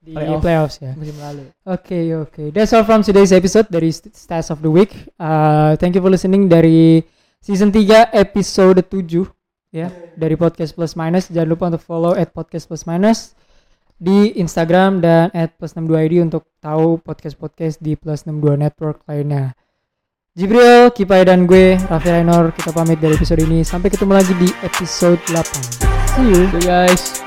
S3: di
S1: playoff
S3: playoffs ya.
S1: musim lalu.
S3: Oke oke, that's all from today's episode dari St- Stats of the Week. Uh, thank you for listening dari season 3 episode 7 ya dari podcast plus minus. Jangan lupa untuk follow at podcast plus minus di Instagram dan at plus 62 id untuk tahu podcast podcast di plus 62 network lainnya. Jibril, Kipai dan gue Raffi Rainor kita pamit dari episode ini. Sampai ketemu lagi di episode 8. See you.
S1: So guys.